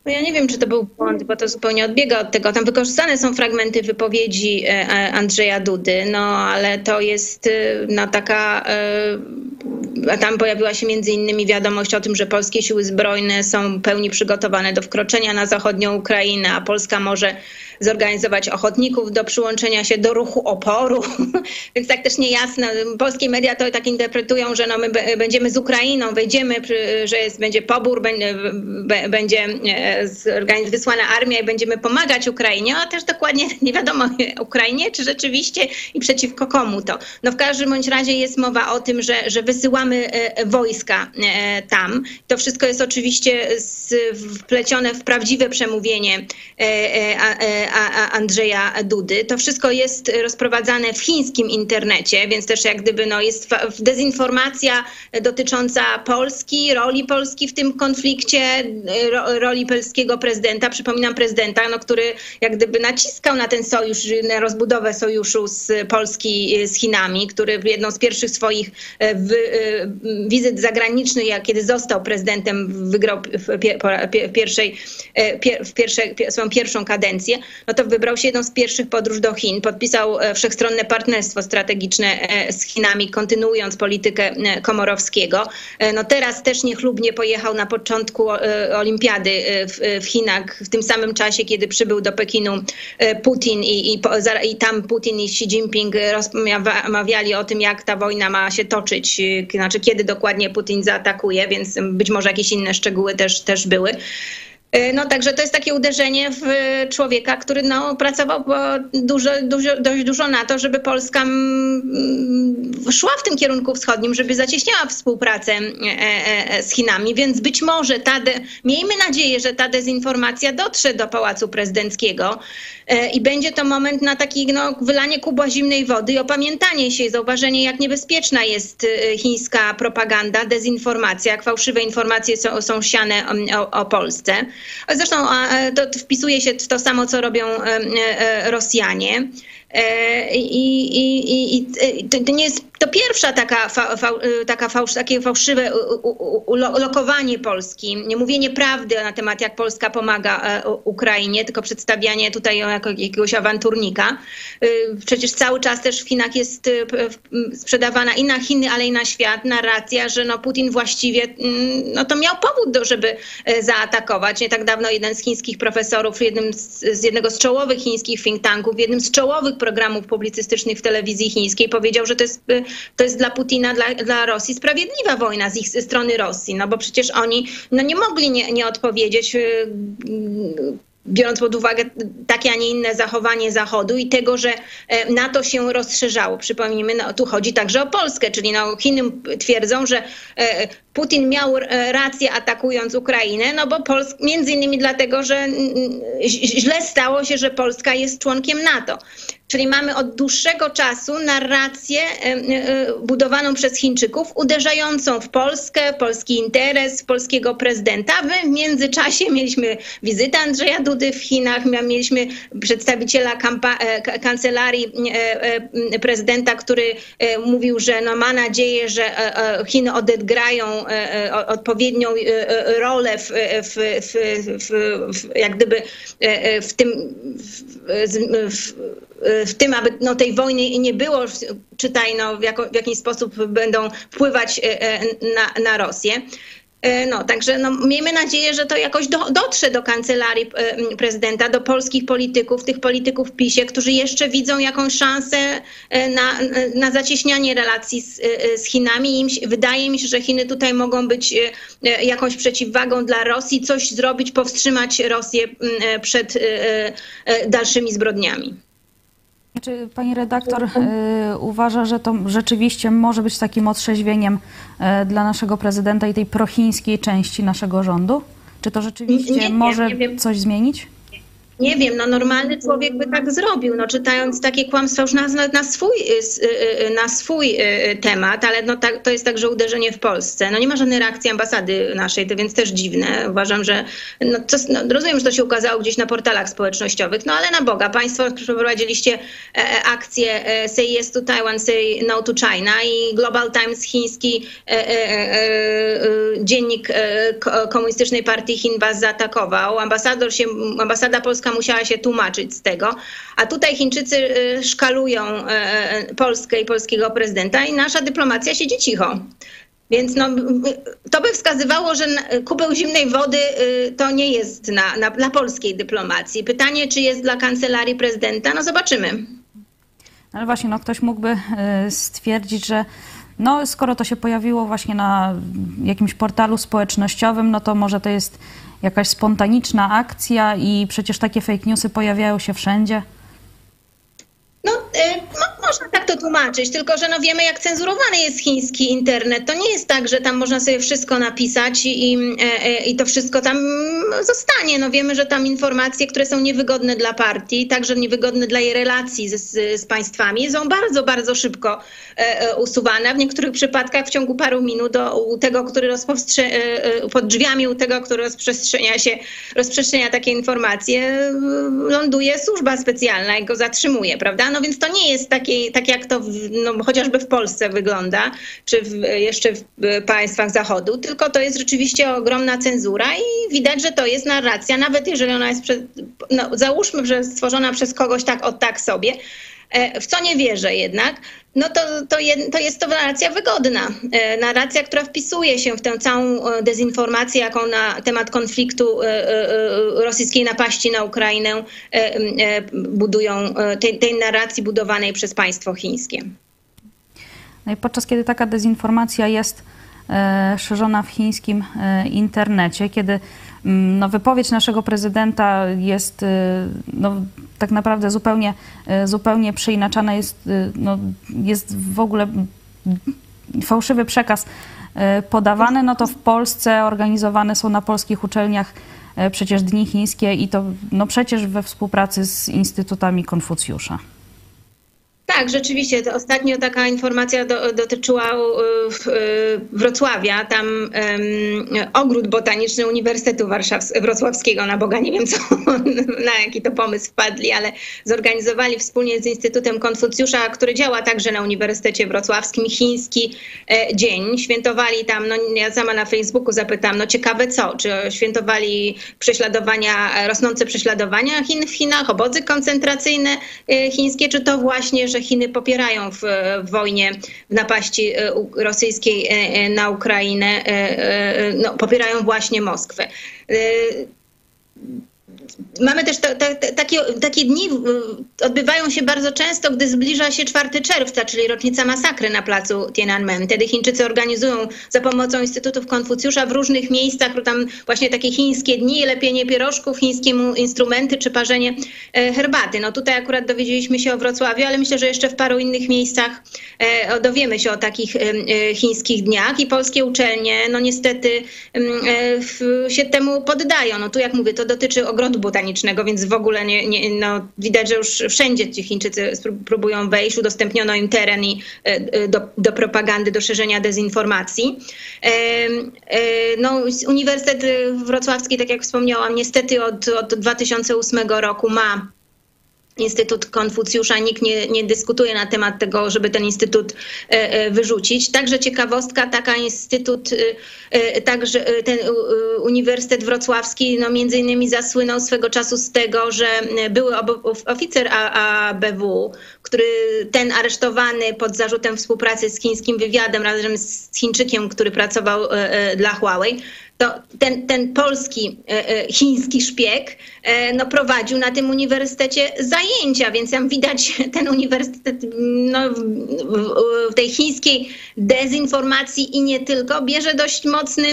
Ja nie wiem, czy to był błąd, bo to zupełnie odbiega od tego. Tam wykorzystane są fragmenty wypowiedzi e, e, Andrzeja Dudy, no ale to jest e, no, taka. Tam pojawiła się między innymi wiadomość o tym, że polskie siły zbrojne są pełni przygotowane do wkroczenia na zachodnią Ukrainę, a Polska może zorganizować ochotników do przyłączenia się do ruchu oporu. [laughs] Więc tak też niejasne. Polskie media to tak interpretują, że no my będziemy z Ukrainą, wejdziemy, że jest, będzie pobór, będzie wysłana armia i będziemy pomagać Ukrainie, a też dokładnie [laughs] nie wiadomo Ukrainie, czy rzeczywiście i przeciwko komu to. No w każdym bądź razie jest mowa o tym, że, że wysyłamy e, wojska e, tam. To wszystko jest oczywiście wplecione w prawdziwe przemówienie e, Andrzeja Dudy. To wszystko jest rozprowadzane w chińskim internecie, więc też jak gdyby no, jest dezinformacja dotycząca Polski, roli Polski w tym konflikcie, roli polskiego prezydenta. Przypominam prezydenta, no, który jak gdyby naciskał na ten sojusz, na rozbudowę sojuszu z Polski z Chinami, który jedną z pierwszych swoich w, e, wizyt zagranicznych, jak kiedy został prezydentem, wygrał w, pierwszej, w pierwszej, swoją pierwszą kadencję, no to wybrał się jedną z pierwszych podróż do Chin, podpisał e, wszechstronne partnerstwo strategiczne e, z Chinami, kontynuując politykę e, Komorowskiego. No teraz też niechlubnie pojechał na początku olimpiady w, Chinach, w tym samym czasie, kiedy przybył do Pekinu Putin i, i, i tam Putin i Xi Jinping rozmawiali o tym, jak ta wojna ma się toczyć, znaczy kiedy dokładnie Putin zaatakuje, więc być może jakieś inne szczegóły też, też były. E, no także to jest takie uderzenie w człowieka, który no, pracował dużo, dużo, dość dużo na to, żeby Polska mm, szła w tym kierunku wschodnim, żeby zacieśniała współpracę e, e, z Chinami, więc być może ta de, miejmy nadzieję, że ta dezinformacja dotrze do Pałacu Prezydenckiego i będzie to moment na taki no, wylanie kubła zimnej wody i opamiętanie się, zauważenie jak niebezpieczna jest chińska propaganda, dezinformacja, jak fałszywe informacje są, są siane o, o Polsce. Zresztą to wpisuje się w to samo, co robią e, e, Rosjanie. E, I, i, i, to nie jest to pierwsza taka, fa, fa, taka fałsz, takie fałszywe ulokowanie Polski, nie mówienie prawdy na temat, jak Polska pomaga Ukrainie, tylko przedstawianie tutaj jako jakiegoś awanturnika. Przecież cały czas też w Chinach jest sprzedawana i na Chiny, ale i na świat narracja, że no Putin właściwie no to miał powód, do, żeby zaatakować. Nie tak dawno jeden z chińskich profesorów, jednym z, z jednego z czołowych chińskich think tanków, jednym z czołowych programów publicystycznych w telewizji chińskiej powiedział, że to jest, to jest dla Putina, dla, dla Rosji sprawiedliwa wojna z ich strony Rosji, no bo przecież oni no nie mogli nie, nie odpowiedzieć y, biorąc pod uwagę takie, a nie inne zachowanie Zachodu i tego, że e, NATO się rozszerzało. Przypomnijmy, no, tu chodzi także o Polskę, czyli no, Chiny twierdzą, że e, Putin miał e, rację atakując Ukrainę, no bo Pols między innymi dlatego, że źle stało się, że Polska jest członkiem NATO. Czyli mamy od dłuższego czasu narrację budowaną przez Chińczyków, uderzającą w Polskę, polski interes, polskiego prezydenta. W międzyczasie mieliśmy wizytę Andrzeja W Chinach, mieliśmy przedstawiciela e, kancelarii e, e, prezydenta, który mówił, że no ma nadzieję, że Chiny odegrają odpowiednią rolę w, w, w, w jak gdyby w tym w tym, aby no, tej wojny nie było, czytaj, no, w, jako, w jakiś sposób będą wpływać na, na Rosję. E, No, także no, miejmy nadzieję, że to jakoś do, dotrze do kancelarii e, prezydenta, do polskich polityków, tych polityków PiSie, którzy jeszcze widzą jakąś szansę e, na, na zacieśnianie relacji z, z Chinami. Im, wydaje mi się, że Chiny tutaj mogą być jakąś przeciwwagą dla Rosji, coś zrobić, powstrzymać Rosję przed dalszymi zbrodniami. Czy pani redaktor y, uważa, że to rzeczywiście może być takim otrzeźwieniem y, dla naszego prezydenta i tej prochińskiej części naszego rządu? Czy to rzeczywiście Nie wiem, może nie coś zmienić? Nie wiem, no normalny człowiek by tak zrobił, no czytając takie kłamstwa już na, na, na swój, y, y, y, swój temat, ale no tak, to jest także uderzenie w Polsce. No nie ma żadnej reakcji ambasady naszej, to więc też dziwne. Uważam, że no, to, no, rozumiem, że to się ukazało gdzieś na portalach społecznościowych, no ale na Boga, państwo przeprowadziliście e, e, akcję e, Say Yes to Taiwan, Say No to China i Global Times chiński dziennik ko- komunistycznej partii Chin was zaatakował. Ambasador się, ambasada polska musiała się tłumaczyć z tego, a tutaj Chińczycy e, szkalują e, e, Polskę i polskiego prezydenta i nasza dyplomacja siedzi cicho. Więc no, to by wskazywało, że kubeł zimnej wody y, to nie jest na, na, dla polskiej dyplomacji. Pytanie, czy jest dla kancelarii prezydenta? No zobaczymy. Ale właśnie, no, ktoś mógłby y, stwierdzić, że no, skoro to się pojawiło właśnie na jakimś portalu społecznościowym, no to może to jest jakaś spontaniczna akcja i przecież takie fake newsy pojawiają się wszędzie. No, mo- można tak to tłumaczyć, tylko że no wiemy, jak cenzurowany jest chiński internet. To nie jest tak, że tam można sobie wszystko napisać i, i, e, e, i to wszystko tam zostanie. No wiemy, że tam informacje, które są niewygodne dla partii, także niewygodne dla jej relacji z, z, państwami, są bardzo, bardzo szybko e, usuwane. W niektórych przypadkach w ciągu paru minut do, tego, który pod drzwiami u tego, który rozprzestrzenia się, rozprzestrzenia takie informacje, ląduje służba specjalna i go zatrzymuje, prawda? No więc to nie jest takie, tak jak to w, no, chociażby w Polsce wygląda, czy w, jeszcze w państwach Zachodu, tylko to jest rzeczywiście ogromna cenzura i widać, że to jest narracja, nawet jeżeli ona jest, no, załóżmy, że stworzona przez kogoś tak od tak sobie, w co nie wierzę jednak, no to, to, to jest to narracja wygodna. E, Narracja, która wpisuje się w tę całą e, dezinformację, jaką na temat konfliktu e, e, e, rosyjskiej napaści na Ukrainę e, e, budują, e, tej, tej narracji budowanej przez państwo chińskie. No i podczas kiedy taka dezinformacja jest e, szerzona w chińskim e, internecie, kiedy mm, no, wypowiedź naszego prezydenta jest e, no, tak naprawdę zupełnie, e, zupełnie przeinaczana, jest, e, no, jest w ogóle fałszywy przekaz e, podawany, no to w Polsce organizowane są na polskich uczelniach e, przecież dni chińskie i to no przecież we współpracy z instytutami Konfucjusza. Tak, rzeczywiście. Ostatnio taka informacja do, dotyczyła w- y, Wrocławia. Tam ogród botaniczny Uniwersytetu Warszaws- Wrocławskiego, na Boga nie wiem co, [laughs] na jaki to pomysł wpadli, ale zorganizowali wspólnie z Instytutem Konfucjusza, który działa także na Uniwersytecie Wrocławskim, chiński e, dzień. Świętowali tam, no ja sama na Facebooku zapytałam, no ciekawe co, czy świętowali prześladowania, e, rosnące prześladowania Chin w Chinach, obozy koncentracyjne e, chińskie, czy to właśnie, że Chiny popierają w, w wojnie, w napaści e, rosyjskiej e, e, na Ukrainę, no, popierają właśnie Moskwę. Mamy też ta, ta, ta, takie, takie dni odbywają się bardzo często, gdy zbliża się 4 czerwca, czyli rocznica masakry na placu Tiananmen. Wtedy Chińczycy organizują za pomocą Instytutów Konfucjusza w różnych miejscach tam właśnie takie chińskie dni, lepienie pierożków, chińskie instrumenty czy parzenie e, herbaty. No tutaj akurat dowiedzieliśmy się o Wrocławiu, ale myślę, że jeszcze w paru innych miejscach e, dowiemy się o takich e, chińskich dniach i polskie uczelnie no niestety się temu poddają. No tu jak mówię, to dotyczy ogrodu botanicznego, więc w ogóle nie, nie, no, widać, że już wszędzie ci Chińczycy próbują wejść, udostępniono im teren i, e, e, do, do propagandy, do szerzenia dezinformacji. E, No, Uniwersytet Wrocławski, tak jak wspomniałam, niestety od, od 2008 roku ma Instytut Konfucjusza. Nikt nie, nie dyskutuje na temat tego, żeby ten instytut e, e, wyrzucić. Także ciekawostka, taka instytut, e, także ten Uniwersytet Wrocławski, no między innymi zasłynął swego czasu z tego, że były oficer ABW, który ten aresztowany pod zarzutem współpracy z chińskim wywiadem razem z Chińczykiem, który pracował dla Huawei, to ten, ten polski, e, e, chiński szpieg e, no, prowadził na tym uniwersytecie zajęcia, więc tam widać [laughs] ten uniwersytet no, w tej chińskiej dezinformacji i nie tylko bierze dość mocny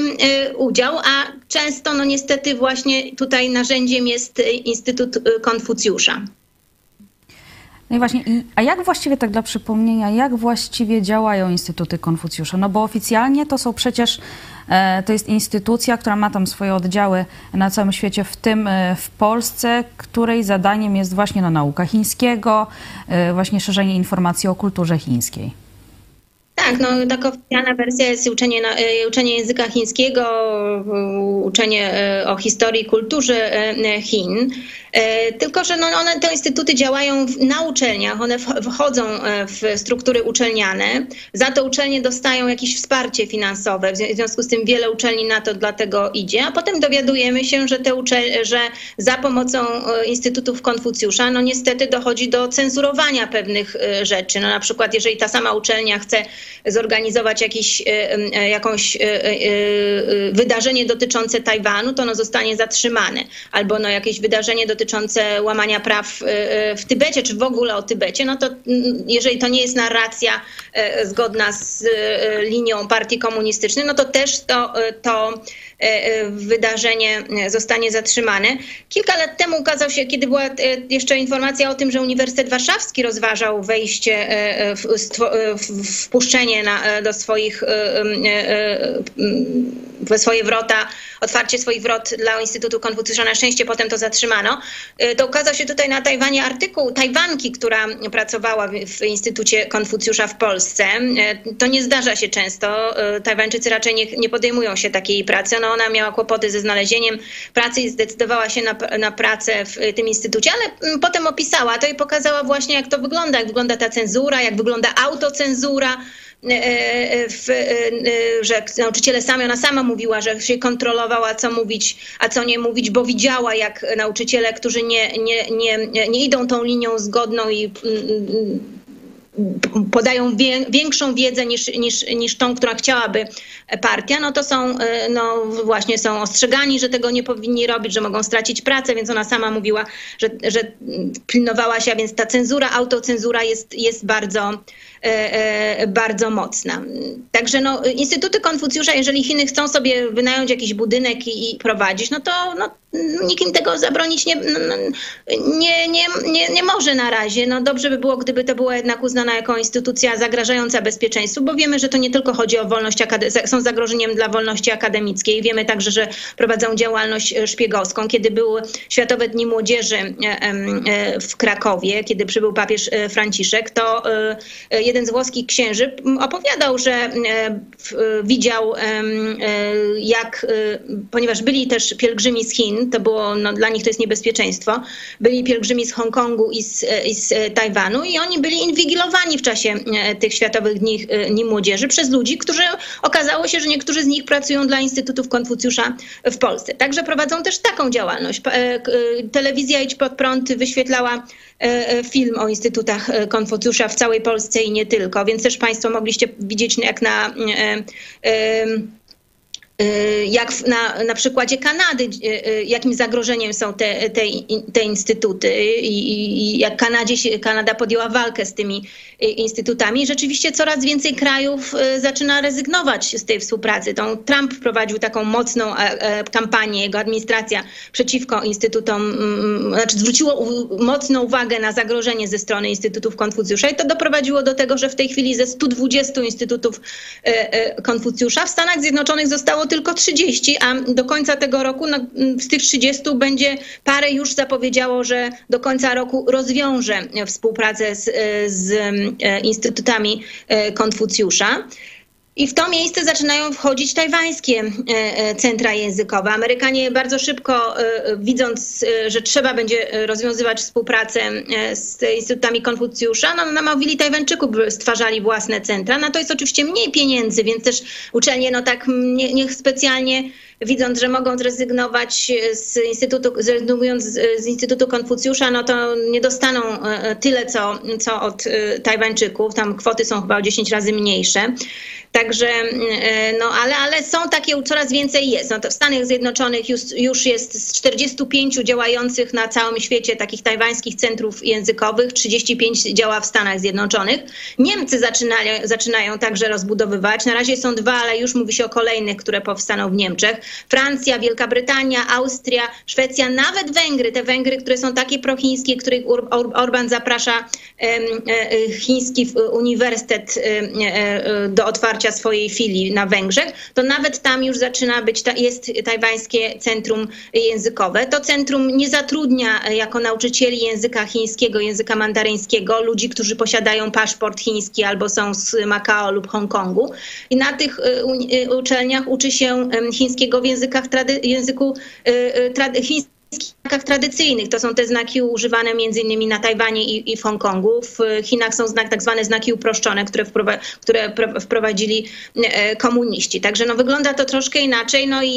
udział, a często no niestety właśnie tutaj narzędziem jest Instytut Konfucjusza. No i właśnie, a jak właściwie, tak dla przypomnienia, jak właściwie działają Instytuty Konfucjusza? No bo oficjalnie to są przecież, to jest instytucja, która ma tam swoje oddziały na całym świecie, w tym e, w Polsce, której zadaniem jest właśnie no, nauka chińskiego, e, właśnie szerzenie informacji o kulturze chińskiej. Tak, no taka oficjalna wersja jest uczenie, uczenie języka chińskiego, uczenie o historii i kulturze Chin. E, tylko, że no one, te instytuty działają na uczelniach, one wchodzą e, w struktury uczelniane. Za to uczelnie dostają jakieś wsparcie finansowe. W związku z tym wiele uczelni na to dlatego idzie. A potem dowiadujemy się, że, te uczel- że za pomocą e, instytutów Konfucjusza, no niestety dochodzi do cenzurowania pewnych rzeczy. No na przykład, jeżeli ta sama uczelnia chce zorganizować jakiś, jakąś wydarzenie dotyczące Tajwanu, to ono zostanie zatrzymane. Albo no jakieś wydarzenie dotyczące dotyczące łamania praw y, y, w Tybecie, czy w ogóle o Tybecie, no to mm, jeżeli to nie jest narracja y, zgodna z linią partii komunistycznej, no to też to, to wydarzenie zostanie zatrzymane. Kilka lat temu ukazał się, kiedy była jeszcze informacja o tym, że Uniwersytet Warszawski rozważał wejście, wpuszczenie na, do swoich, we swoje wrota otwarcie swoich wrot dla Instytutu Konfucjusza. Na szczęście potem to zatrzymano. To ukazał się tutaj na Tajwanie artykuł Tajwanki, która pracowała w Instytucie Konfucjusza w Polsce. To nie zdarza się często. Tajwańczycy raczej nie, nie podejmują się takiej pracy. No ona miała kłopoty ze znalezieniem pracy i zdecydowała się na, na pracę w tym instytucie, ale mm, potem opisała to i pokazała właśnie, jak to wygląda, jak wygląda ta cenzura, jak wygląda autocenzura. E, e, w, że nauczyciele sami, ona sama mówiła, że się kontrolowała, co mówić, a co nie mówić, bo widziała, jak nauczyciele, którzy nie, nie, nie, nie idą tą linią zgodną i mm, mm, podają większą wiedzę niż, niż, niż tą, która chciałaby partia, no to są, no właśnie są ostrzegani, że tego nie powinni robić, że mogą stracić pracę, więc ona sama mówiła, że, że pilnowała się, a więc ta cenzura, autocenzura jest, jest bardzo, E, e, bardzo mocna. Także no, Instytuty Konfucjusza, jeżeli Chiny chcą sobie wynająć jakiś budynek i, i prowadzić, no to no, nikt im tego zabronić nie, no, no, nie, nie, nie, nie może na razie. No, dobrze by było, gdyby to była jednak uznana jako instytucja zagrażająca bezpieczeństwu, bo wiemy, że to nie tylko chodzi o wolność, są zagrożeniem dla wolności akademickiej. Wiemy także, że prowadzą działalność e, szpiegowską. Kiedy były Światowe Dni Młodzieży w Krakowie, kiedy przybył papież Franciszek, to jeden z włoskich księży opowiadał, że e, widział, e, jak, e, ponieważ byli też pielgrzymi z Chin, to było, no, dla nich to jest niebezpieczeństwo, byli pielgrzymi z Hongkongu i z, i z Tajwanu i oni byli inwigilowani w czasie tych Światowych Dni, Dni Młodzieży przez ludzi, którzy okazało się, że niektórzy z nich pracują dla Instytutów Konfucjusza w Polsce. Także prowadzą też taką działalność. Telewizja Idź Pod Prąd wyświetlała film o Instytutach Konfucjusza w całej Polsce i nie tylko, więc też Państwo mogliście widzieć jak na e, e, jak na, na przykładzie Kanady, y, y, jakim zagrożeniem są te, te, te instytuty i, i jak Kanadzie, Kanada podjęła walkę z tymi instytutami. Rzeczywiście coraz więcej krajów zaczyna rezygnować z tej współpracy. Tą Trump prowadził taką mocną kampanię, jego administracja przeciwko instytutom, mm, znaczy zwróciło mocną uwagę na zagrożenie ze strony Instytutów Konfucjusza i to doprowadziło do tego, że w tej chwili ze 120 instytutów Konfucjusza w Stanach Zjednoczonych zostało tylko 30, a do końca tego roku no, z tych 30 będzie parę już zapowiedziało, że do końca roku rozwiąże współpracę z, z e, instytutami e, Konfucjusza. I w to miejsce zaczynają wchodzić tajwańskie centra językowe. Amerykanie bardzo szybko, widząc, że trzeba będzie rozwiązywać współpracę z instytutami Konfucjusza, no, namówili Tajwańczyków, by stwarzali własne centra. Na to jest oczywiście mniej pieniędzy, więc też uczelnie no tak nie, niech specjalnie widząc, że mogą zrezygnować z Instytutu, zrezygnując z Instytutu Konfucjusza, no to nie dostaną tyle, co, co od Tajwańczyków. Tam kwoty są chyba o 10 razy mniejsze. Także, no ale, ale są takie, coraz więcej jest. No to w Stanach Zjednoczonych już, już jest z 45 działających na całym świecie takich tajwańskich centrów językowych, 35 działa w Stanach Zjednoczonych. Niemcy zaczynają, zaczynają także rozbudowywać. Na razie są dwa, ale już mówi się o kolejnych, które powstaną w Niemczech. Francja, Wielka Brytania, Austria, Szwecja, nawet Węgry. Te Węgry, które są takie prochińskie, których Orban zaprasza chiński uniwersytet do otwarcia swojej filii na Węgrzech, to nawet tam już zaczyna być, jest tajwańskie centrum językowe. To centrum nie zatrudnia jako nauczycieli języka chińskiego, języka mandaryńskiego ludzi, którzy posiadają paszport chiński albo są z Makao lub Hongkongu. I na tych uczelniach uczy się chińskiego w językach, języku chińskim znakach tradycyjnych. To są te znaki używane innymi na Tajwanie i, i w Hongkongu. W Chinach są znak, tak zwane znaki uproszczone, które, wprowa które wprowadzili komuniści. Także no, wygląda to troszkę inaczej no i,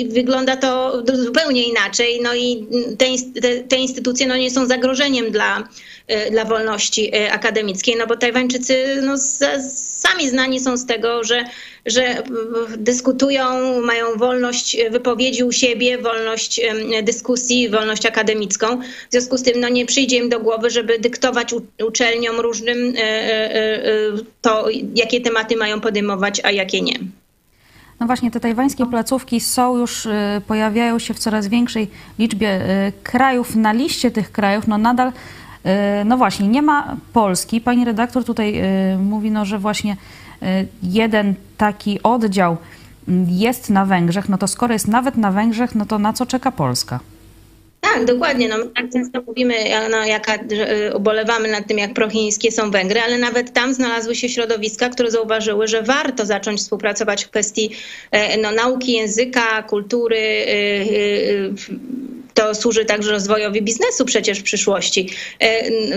i wygląda to zupełnie inaczej. No i te, te, te instytucje no, nie są zagrożeniem dla, dla wolności akademickiej, no bo Tajwańczycy no, sami znani są z tego, że że dyskutują, mają wolność wypowiedzi u siebie, wolność dyskusji, wolność akademicką. W związku z tym no, nie przyjdzie im do głowy, żeby dyktować uczelniom różnym to, jakie tematy mają podejmować, a jakie nie. No właśnie, te tajwańskie placówki są już, pojawiają się w coraz większej liczbie krajów. Na liście tych krajów, no nadal, no właśnie, nie ma Polski. Pani redaktor tutaj mówi, no, że właśnie jeden taki oddział jest na Węgrzech, no to skoro jest nawet na Węgrzech, no to na co czeka Polska? Tak, dokładnie. No, my tak często mówimy, no, jaka, ubolewamy nad tym, jak prochińskie są Węgry, ale nawet tam znalazły się środowiska, które zauważyły, że warto zacząć współpracować w kwestii no, nauki języka, kultury, to służy także rozwojowi biznesu przecież w przyszłości,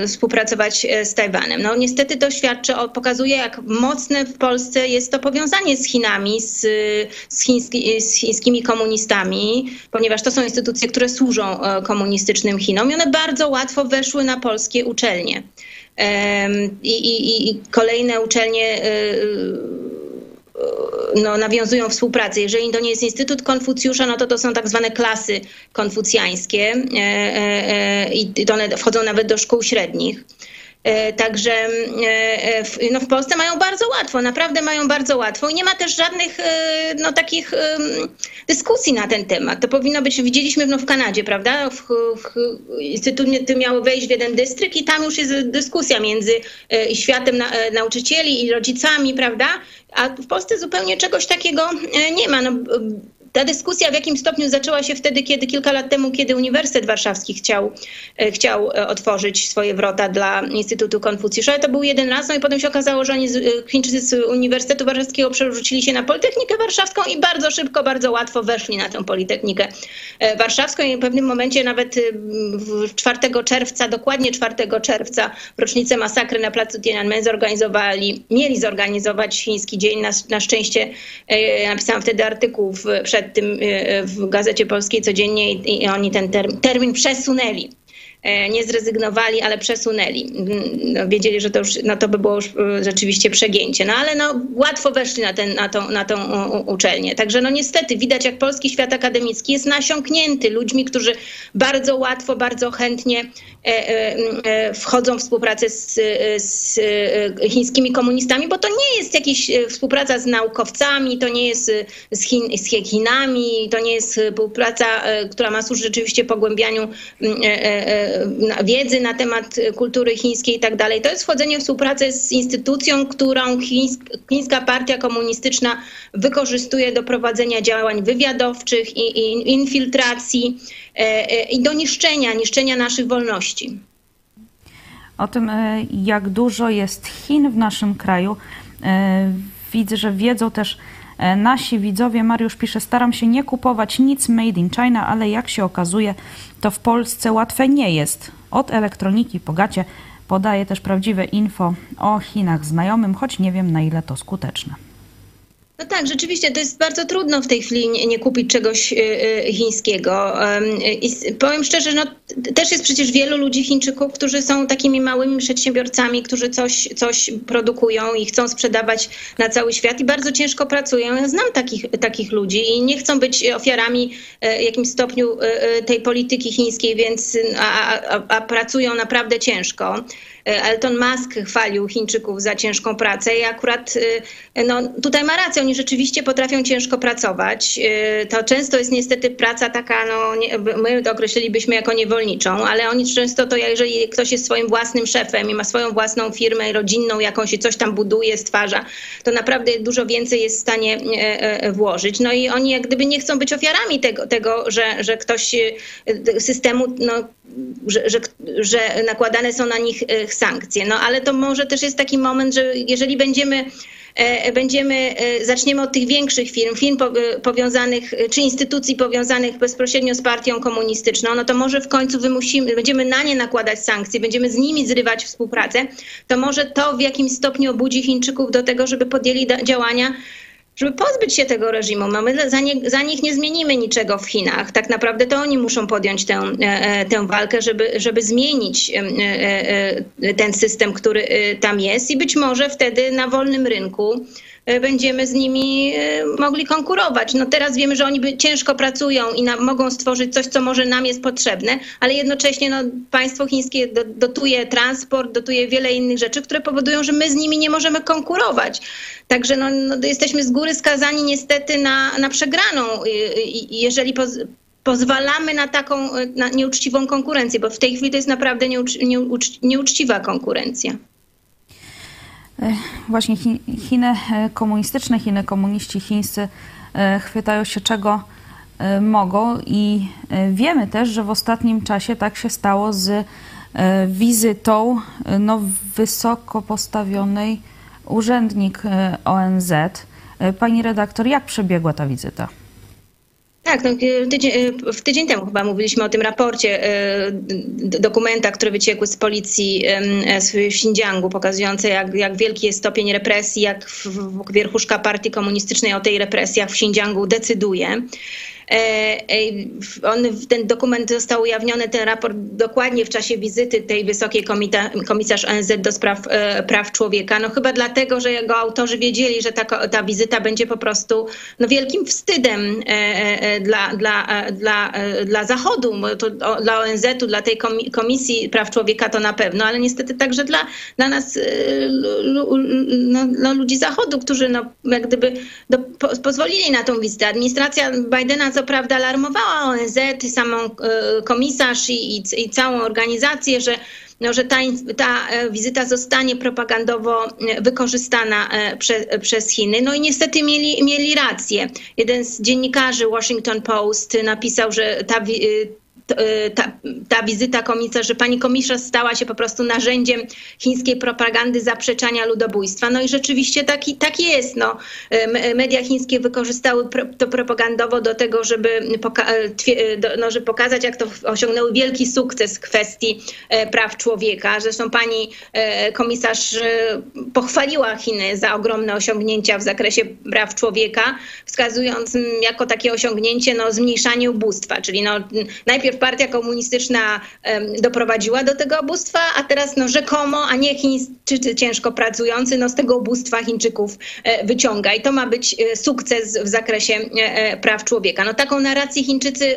współpracować z Tajwanem. No niestety to świadczy, pokazuje jak mocne w Polsce jest to powiązanie z Chinami, z, z, chiński, z chińskimi komunistami, ponieważ to są instytucje, które służą komunistycznym Chinom i one bardzo łatwo weszły na polskie uczelnie. I, i, i kolejne uczelnie no, nawiązują współpracę. Jeżeli to nie jest Instytut Konfucjusza, no to to są tak zwane klasy konfucjańskie e, e, e, i one wchodzą nawet do szkół średnich. Także no w Polsce mają bardzo łatwo, naprawdę mają bardzo łatwo i nie ma też żadnych no, takich dyskusji na ten temat. To powinno być, widzieliśmy no, w Kanadzie, prawda? W, w, instytuty miały wejść w jeden dystrykt i tam już jest dyskusja między światem na, nauczycieli i rodzicami, prawda? A w Polsce zupełnie czegoś takiego nie ma. No, ta dyskusja w jakim stopniu zaczęła się wtedy, kiedy kilka lat temu, kiedy Uniwersytet Warszawski chciał, e, chciał e, otworzyć swoje wrota dla Instytutu Konfucjusza. To był jeden raz, no i potem się okazało, że oni, e, Chińczycy z Uniwersytetu Warszawskiego przerzucili się na Politechnikę Warszawską i bardzo szybko, bardzo łatwo weszli na tę Politechnikę Warszawską i w pewnym momencie nawet 4 czerwca, dokładnie 4 czerwca, w rocznicę masakry na placu Tiananmen zorganizowali, mieli zorganizować chiński dzień. Na, na szczęście napisałam wtedy artykuł przed przed tym y, w Gazecie Polskiej codziennie i, i oni ten termin, termin przesunęli. E, nie zrezygnowali, ale przesunęli. Mm, no, wiedzieli, że to, już, no, to by było już e, rzeczywiście przegięcie. No ale no, łatwo weszli na, ten, na, tą, na tą uczelnię. Także no niestety widać, jak polski świat akademicki jest nasiąknięty ludźmi, którzy bardzo łatwo, bardzo chętnie e, wchodzą w współpracę z, z chińskimi komunistami, bo to nie jest jakaś współpraca z naukowcami, to nie jest z, Chin, z Chinami, to nie jest współpraca, która ma służyć rzeczywiście pogłębianiu wiedzy na temat kultury chińskiej i tak dalej. To jest wchodzenie w współpracę z instytucją, którą chińska partia komunistyczna wykorzystuje do prowadzenia działań wywiadowczych i, i infiltracji e, e, i do niszczenia, niszczenia naszych wolności. O tym, e, jak dużo jest Chin w naszym kraju, widzę, że wiedzą też nasi widzowie. Mariusz pisze, staram się nie kupować nic made in China, ale jak się okazuje, to w Polsce łatwe nie jest. Od elektroniki po gacie podaje też prawdziwe info o Chinach znajomym, choć nie wiem na ile to skuteczne. No tak, rzeczywiście to jest bardzo trudno w tej chwili nie, nie kupić czegoś y, y, chińskiego. I powiem szczerze, no też jest przecież wielu ludzi Chińczyków, którzy są takimi małymi przedsiębiorcami, którzy coś, coś produkują i chcą sprzedawać na cały świat i bardzo ciężko pracują. Ja znam takich, takich ludzi i nie chcą być ofiarami e, w jakimś stopniu e, e, tej polityki chińskiej, więc a, a, a pracują naprawdę ciężko. E, Elton Musk chwalił Chińczyków za ciężką pracę i akurat e, no, tutaj ma rację, oni rzeczywiście potrafią ciężko pracować. E, To często jest niestety praca taka, no, my to określilibyśmy jako niewolniczą, ale oni często to, jeżeli ktoś jest swoim własnym szefem i ma swoją własną firmę rodzinną jakąś i coś tam buduje, stwarza, to naprawdę dużo więcej jest w stanie włożyć. No i oni jak gdyby nie chcą być ofiarami tego, tego że, że ktoś systemu, no, że, że, że nakładane są na nich e, sankcje. No ale to może też jest taki moment, że jeżeli będziemy e, będziemy, e, zaczniemy od tych większych firm, firm po- powiązanych, czy instytucji powiązanych bezpośrednio z partią komunistyczną, no to może w końcu wymusimy, będziemy na nie nakładać sankcje, będziemy z nimi zrywać współpracę, to może to w jakimś stopniu obudzi Chińczyków do tego, żeby podjęli działania, żeby pozbyć się tego reżimu. No my za, nie, za nich nie zmienimy niczego w Chinach. Tak naprawdę to oni muszą podjąć tę, e, e, tę walkę, żeby, żeby zmienić e, ten system, który tam jest i być może wtedy na wolnym rynku będziemy z nimi e, mogli konkurować. No teraz wiemy, że oni ciężko pracują i mogą stworzyć coś, co może nam jest potrzebne, ale jednocześnie no, państwo chińskie do, dotuje transport, dotuje wiele innych rzeczy, które powodują, że my z nimi nie możemy konkurować. Także no, no, jesteśmy z góry skazani niestety na, na przegraną, i- i- jeżeli poz, pozwalamy na taką e, na nieuczciwą konkurencję, bo w tej chwili to jest naprawdę nieucz, nieucz, nieuczciwa konkurencja. E, Właśnie Chi- Chiny e, komunistyczne, Chiny komuniści chińscy e, chwytają się czego mogą i wiemy też, że w ostatnim czasie tak się stało z wizytą no, wysoko postawionej urzędnik ONZ. Pani redaktor, jak przebiegła ta wizyta? Tak, no, e, tydzień, e, w tydzień temu chyba mówiliśmy o tym raporcie e, dokumenta, które wyciekły z policji z Xinjiangu, pokazujące jak, jak wielki jest stopień represji, jak w, w, wierchuszka partii komunistycznej o tej represjach w Xinjiangu decyduje. E, e, On, ten dokument został ujawniony, ten raport dokładnie w czasie wizyty tej wysokiej komita, komisarz ONZ do spraw e, praw człowieka. No chyba dlatego, że jego autorzy wiedzieli, że ta, ta wizyta będzie po prostu no, wielkim wstydem dla, dla, dla, dla Zachodu, dla ONZ-u, dla tej komi- Komisji Praw Człowieka to na pewno, ale niestety także dla, dla nas, no, no, ludzi Zachodu, którzy no, jak gdyby do, po, pozwolili na tą wizytę. Administracja Bidena co prawda alarmowała ONZ, samą e, komisarz i, i, i całą organizację, że no, że ta, ta e, wizyta zostanie propagandowo e, wykorzystana prze, przez Chiny. No i niestety mieli, mieli rację. Jeden z dziennikarzy Washington Post napisał, że ta, ta, ta wizyta że pani komisarz stała się po prostu narzędziem chińskiej propagandy zaprzeczania ludobójstwa. No i rzeczywiście tak, tak jest. No. Media chińskie wykorzystały to propagandowo do tego, żeby, poka- e, e, no, żeby pokazać, jak to osiągnęły wielki sukces w kwestii e, praw człowieka. Zresztą pani komisarz pochwaliła Chiny za ogromne osiągnięcia w zakresie praw człowieka, wskazując mm, jako takie osiągnięcie no, zmniejszanie ubóstwa, czyli no, najpierw partia komunistyczna doprowadziła do tego ubóstwa, a teraz no, rzekomo, a nie Chińczycy ciężko pracujący, no, z tego ubóstwa Chińczyków e, wyciąga. I to ma być e, sukces w zakresie e, praw człowieka. No, taką narrację Chińczycy,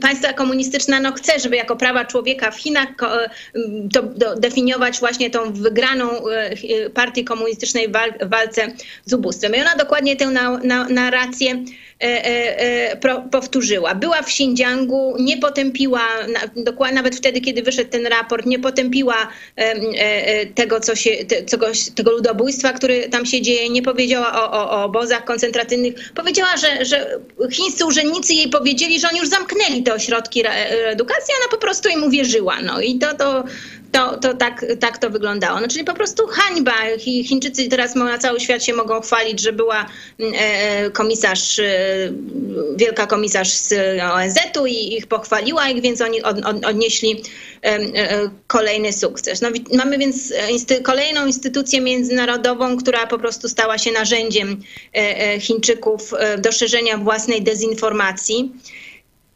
państwa komunistyczna no, chce, żeby jako prawa człowieka w Chinach to definiować właśnie tą wygraną partii komunistycznej w wal, w walce z ubóstwem. I ona dokładnie tę na, na, narrację powtórzyła. Była w Xinjiangu, nie potępiła, nawet wtedy, kiedy wyszedł ten raport, nie potępiła e, e, tego, co się, te, czegoś, tego ludobójstwa, który tam się dzieje, nie powiedziała o, o, o obozach koncentracyjnych. Powiedziała, że, że chińscy urzędnicy jej powiedzieli, że oni już zamknęli te ośrodki edukacji, ona po prostu im uwierzyła. No i to, to to, to tak, tak to wyglądało. No, czyli po prostu hańba. Chińczycy teraz na cały świat się mogą chwalić, że była e, komisarz, e, wielka komisarz z ONZ-u i ich pochwaliła więc oni od, od, odnieśli e, kolejny sukces. No, mamy więc kolejną instytucję międzynarodową, która po prostu stała się narzędziem Chińczyków do szerzenia własnej dezinformacji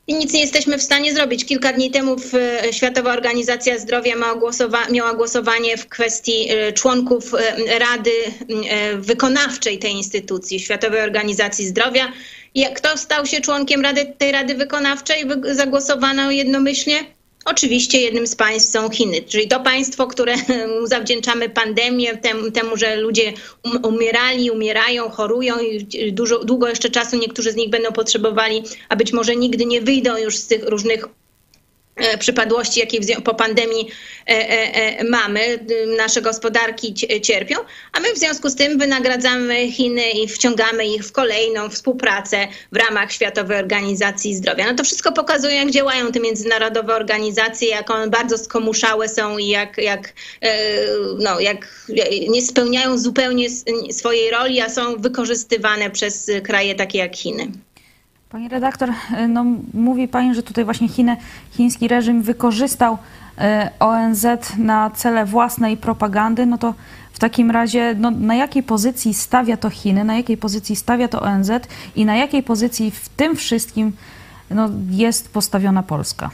i nic nie jesteśmy w stanie zrobić. Kilka dni temu e, Światowa Organizacja Zdrowia miała głosowanie w kwestii e, członków e, Rady Wykonawczej tej instytucji, Światowej Organizacji Zdrowia. Kto stał się członkiem Rady, tej Rady Wykonawczej? Zagłosowano jednomyślnie Oczywiście jednym z państw są Chiny, czyli to państwo, które [laughs] zawdzięczamy pandemię, temu, że ludzie um, umierali, umierają, chorują i dużo, długo jeszcze czasu niektórzy z nich będą potrzebowali, a być może nigdy nie wyjdą już z tych różnych przypadłości, jakie po pandemii e, e, mamy, nasze gospodarki cierpią, a my w związku z tym wynagradzamy Chiny i wciągamy ich w kolejną współpracę w ramach Światowej Organizacji Zdrowia. No to wszystko pokazuje, jak działają te międzynarodowe organizacje, jak one bardzo skomuszałe są i jak, jak, no, jak nie spełniają zupełnie swojej roli, a są wykorzystywane przez kraje takie jak Chiny. Pani redaktor, e, no, mówi Pani, że tutaj właśnie Chiny, chiński reżim wykorzystał e, ONZ na cele własnej propagandy, no to w takim razie no, na jakiej pozycji stawia to Chiny, na jakiej pozycji stawia to ONZ i na jakiej pozycji w tym wszystkim no, jest postawiona Polska?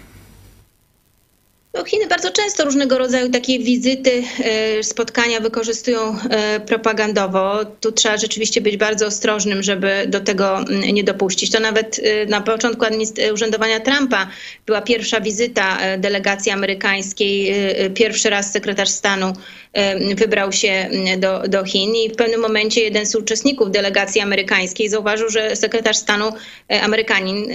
No, Chiny bardzo często różnego rodzaju takie wizyty, e, spotkania wykorzystują e, propagandowo. Tu trzeba rzeczywiście być bardzo ostrożnym, żeby do tego mm, nie dopuścić. To nawet e, na początku urzędowania Trumpa była pierwsza wizyta delegacji amerykańskiej. Pierwszy raz sekretarz stanu wybrał się do, do Chin i w pewnym momencie jeden z uczestników delegacji amerykańskiej zauważył, że sekretarz stanu Amerykanin,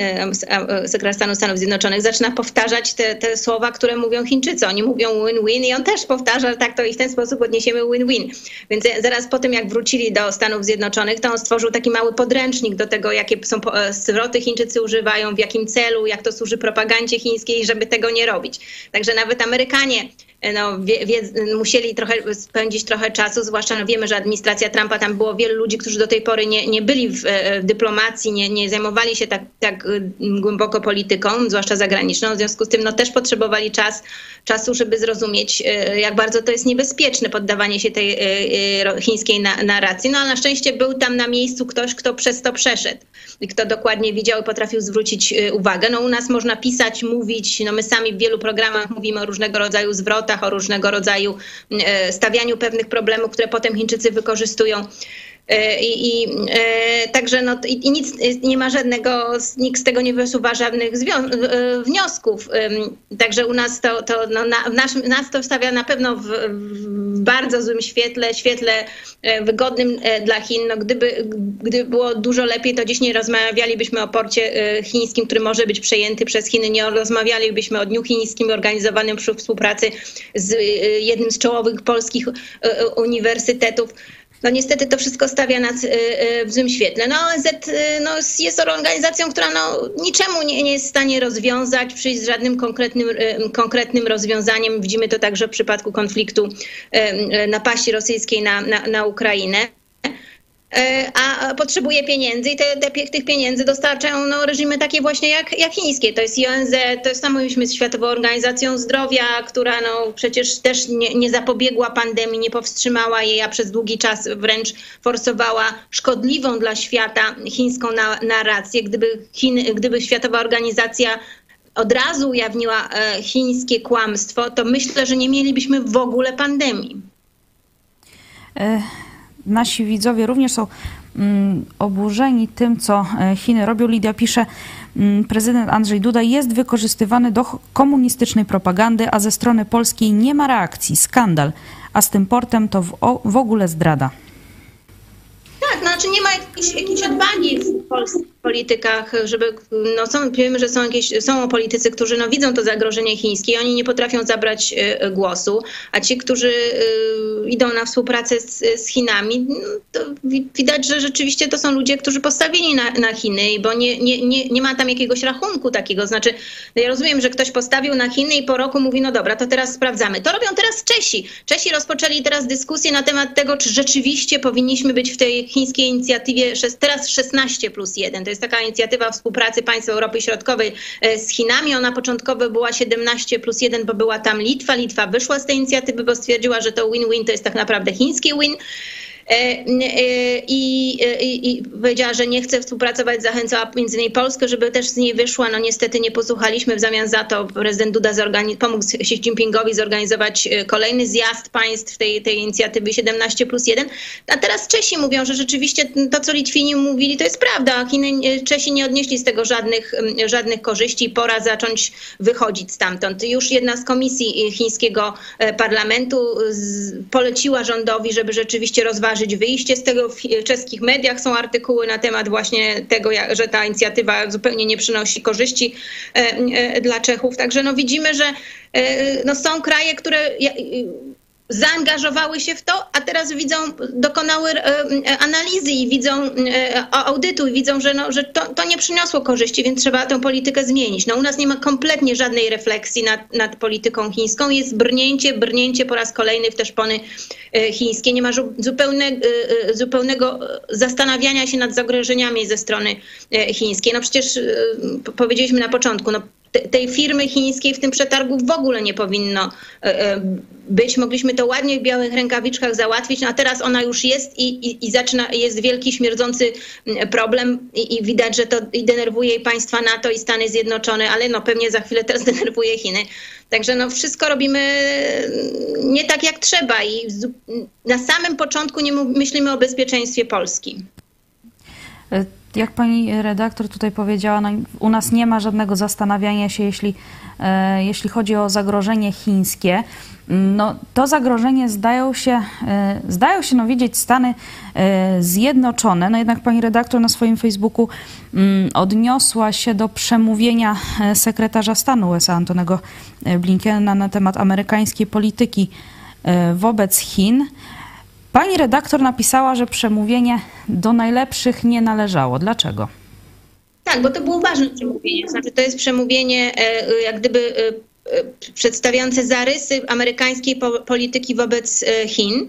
sekretarz stanu Stanów Zjednoczonych zaczyna powtarzać te, te słowa, które mówią Chińczycy. Oni mówią win-win i on też powtarza tak to i w ten sposób odniesiemy win-win. Więc zaraz po tym, jak wrócili do Stanów Zjednoczonych, to on stworzył taki mały podręcznik do tego, jakie są e, zwroty Chińczycy używają, w jakim celu, jak to służy propagandzie chińskiej, żeby tego nie robić. Także nawet Amerykanie no, wie, wie, musieli trochę spędzić trochę czasu, zwłaszcza no, wiemy, że administracja Trumpa, tam było wielu ludzi, którzy do tej pory nie, nie byli w, e, w dyplomacji, nie, nie zajmowali się tak, tak e, głęboko polityką, zwłaszcza zagraniczną, w związku z tym no, też potrzebowali czas, czasu, żeby zrozumieć, e, jak bardzo to jest niebezpieczne poddawanie się tej chińskiej narracji. No ale na szczęście był tam na miejscu ktoś, kto przez to przeszedł i kto dokładnie widział i potrafił zwrócić uwagę. No u nas można pisać, mówić, no my sami w wielu programach mówimy o różnego rodzaju zwrotach, o różnego rodzaju e, stawianiu pewnych problemów, które potem Chińczycy wykorzystują. E, I, i e, także no, i, i, nic nie ma żadnego, nikt z tego nie wysuwa żadnych wniosków. Także u nas to, to no, na, nas to stawia na pewno w, w, bardzo złym świetle, świetle wygodnym dla Chin. No, gdyby, gdyby było dużo lepiej, to dziś nie rozmawialibyśmy o porcie chińskim, który może być przejęty przez Chiny, nie rozmawialibyśmy o Dniu Chińskim organizowanym przy współpracy z jednym z czołowych polskich uniwersytetów no niestety to wszystko stawia nas y, y, w złym świetle. No ONZ y, no, jest organizacją, która no, niczemu nie, nie jest w stanie rozwiązać, przyjść z żadnym konkretnym, konkretnym rozwiązaniem. Widzimy to także w przypadku konfliktu napaści rosyjskiej na, na, na Ukrainę. E, a potrzebuje pieniędzy i te, te, tych pieniędzy dostarczają no, reżimy takie właśnie jak, jak chińskie. To jest ONZ, to jest samo z Światową Organizacją Zdrowia, która no, przecież też nie, nie zapobiegła pandemii, nie powstrzymała jej, a przez długi czas wręcz forsowała szkodliwą dla świata chińską na, narrację. Gdyby, Chin, gdyby Światowa Organizacja od razu ujawniła e, chińskie kłamstwo, to myślę, że nie mielibyśmy w ogóle pandemii. E, nasi widzowie również są mm, oburzeni tym, co e, Chiny robią. Lidia pisze, mm, prezydent Andrzej Duda jest wykorzystywany do komunistycznej propagandy, a ze strony polskiej nie ma reakcji. Skandal. A z tym portem to w, w ogóle zdrada. Tak, znaczy nie ma jakiejś, jakiejś odwagi w polskich politykach, żeby, no są, wiemy, że są jakieś, są politycy, którzy no widzą to zagrożenie chińskie i oni nie potrafią zabrać y, głosu, a ci, którzy y, idą na współpracę z, z Chinami, no, widać, że rzeczywiście to są ludzie, którzy postawili na, na Chiny, bo nie, nie, nie, nie ma tam jakiegoś rachunku takiego, znaczy no ja rozumiem, że ktoś postawił na Chiny i po roku mówi, no dobra, to teraz sprawdzamy. To robią teraz Czesi. Czesi rozpoczęli teraz dyskusję na temat tego, czy rzeczywiście powinniśmy być w tej chińskiej inicjatywie teraz 16 plus 1. To jest taka inicjatywa współpracy państw Europy Środkowej e, z Chinami. Ona początkowo była 17 plus 1, bo była tam Litwa. Litwa wyszła z tej inicjatywy, bo stwierdziła, że to win-win to jest tak naprawdę chiński win. E, e, I, i, I, powiedziała, że nie chce współpracować, zachęcała między innymi Polskę, żeby też z niej wyszła. No niestety nie posłuchaliśmy. W zamian za to prezydent Duda pomógł Xi Jinpingowi zorganizować e, kolejny zjazd państw tej, tej inicjatywy 17 plus 1. A teraz Czesi mówią, że rzeczywiście to, co Litwini mówili, to jest prawda. Chiny, Czesi nie odnieśli z tego żadnych, żadnych korzyści i pora zacząć wychodzić stamtąd. Już jedna z komisji chińskiego parlamentu poleciła rządowi, żeby rzeczywiście rozważyć wyjście z tego. W czeskich mediach są artykuły na temat właśnie tego, że ta inicjatywa zupełnie nie przynosi korzyści e, e, dla Czechów. Także no widzimy, że e, no są kraje, które zaangażowały się w to, a teraz widzą, dokonały e, e, analizy i widzą e, audytu i widzą, że, no, że to, to nie przyniosło korzyści, więc trzeba tę politykę zmienić. No, u nas nie ma kompletnie żadnej refleksji nad, nad polityką chińską. Jest brnięcie, brnięcie po raz kolejny w te szpony chińskie. Nie ma zupełne, zupełnego zastanawiania się nad zagrożeniami ze strony chińskiej. No przecież powiedzieliśmy na początku, no tej firmy chińskiej w tym przetargu w ogóle nie powinno e, e, być. Mogliśmy to ładnie w białych rękawiczkach załatwić, no a teraz ona już jest i, i, i zaczyna, jest wielki, śmierdzący problem i, i, widać, że to i denerwuje i państwa NATO i Stany Zjednoczone, ale no pewnie za chwilę teraz [laughs] denerwuje Chiny. Także no wszystko robimy nie tak jak trzeba i na samym początku nie myślimy o bezpieczeństwie Polski. Jak pani redaktor tutaj powiedziała, no, u nas nie ma żadnego zastanawiania się, jeśli, e, jeśli chodzi o zagrożenie chińskie. No, to zagrożenie zdają się, e, zdają się no, widzieć Stany e, Zjednoczone. No jednak pani redaktor na swoim Facebooku mm, odniosła się do przemówienia sekretarza stanu USA Antonego Blinkena na temat amerykańskiej polityki wobec Chin. Pani redaktor napisała, że przemówienie do najlepszych nie należało. Dlaczego? Tak, bo to było ważne przemówienie. Znaczy, to jest przemówienie e, jak gdyby e, e, przedstawiające zarysy amerykańskiej polityki wobec Chin.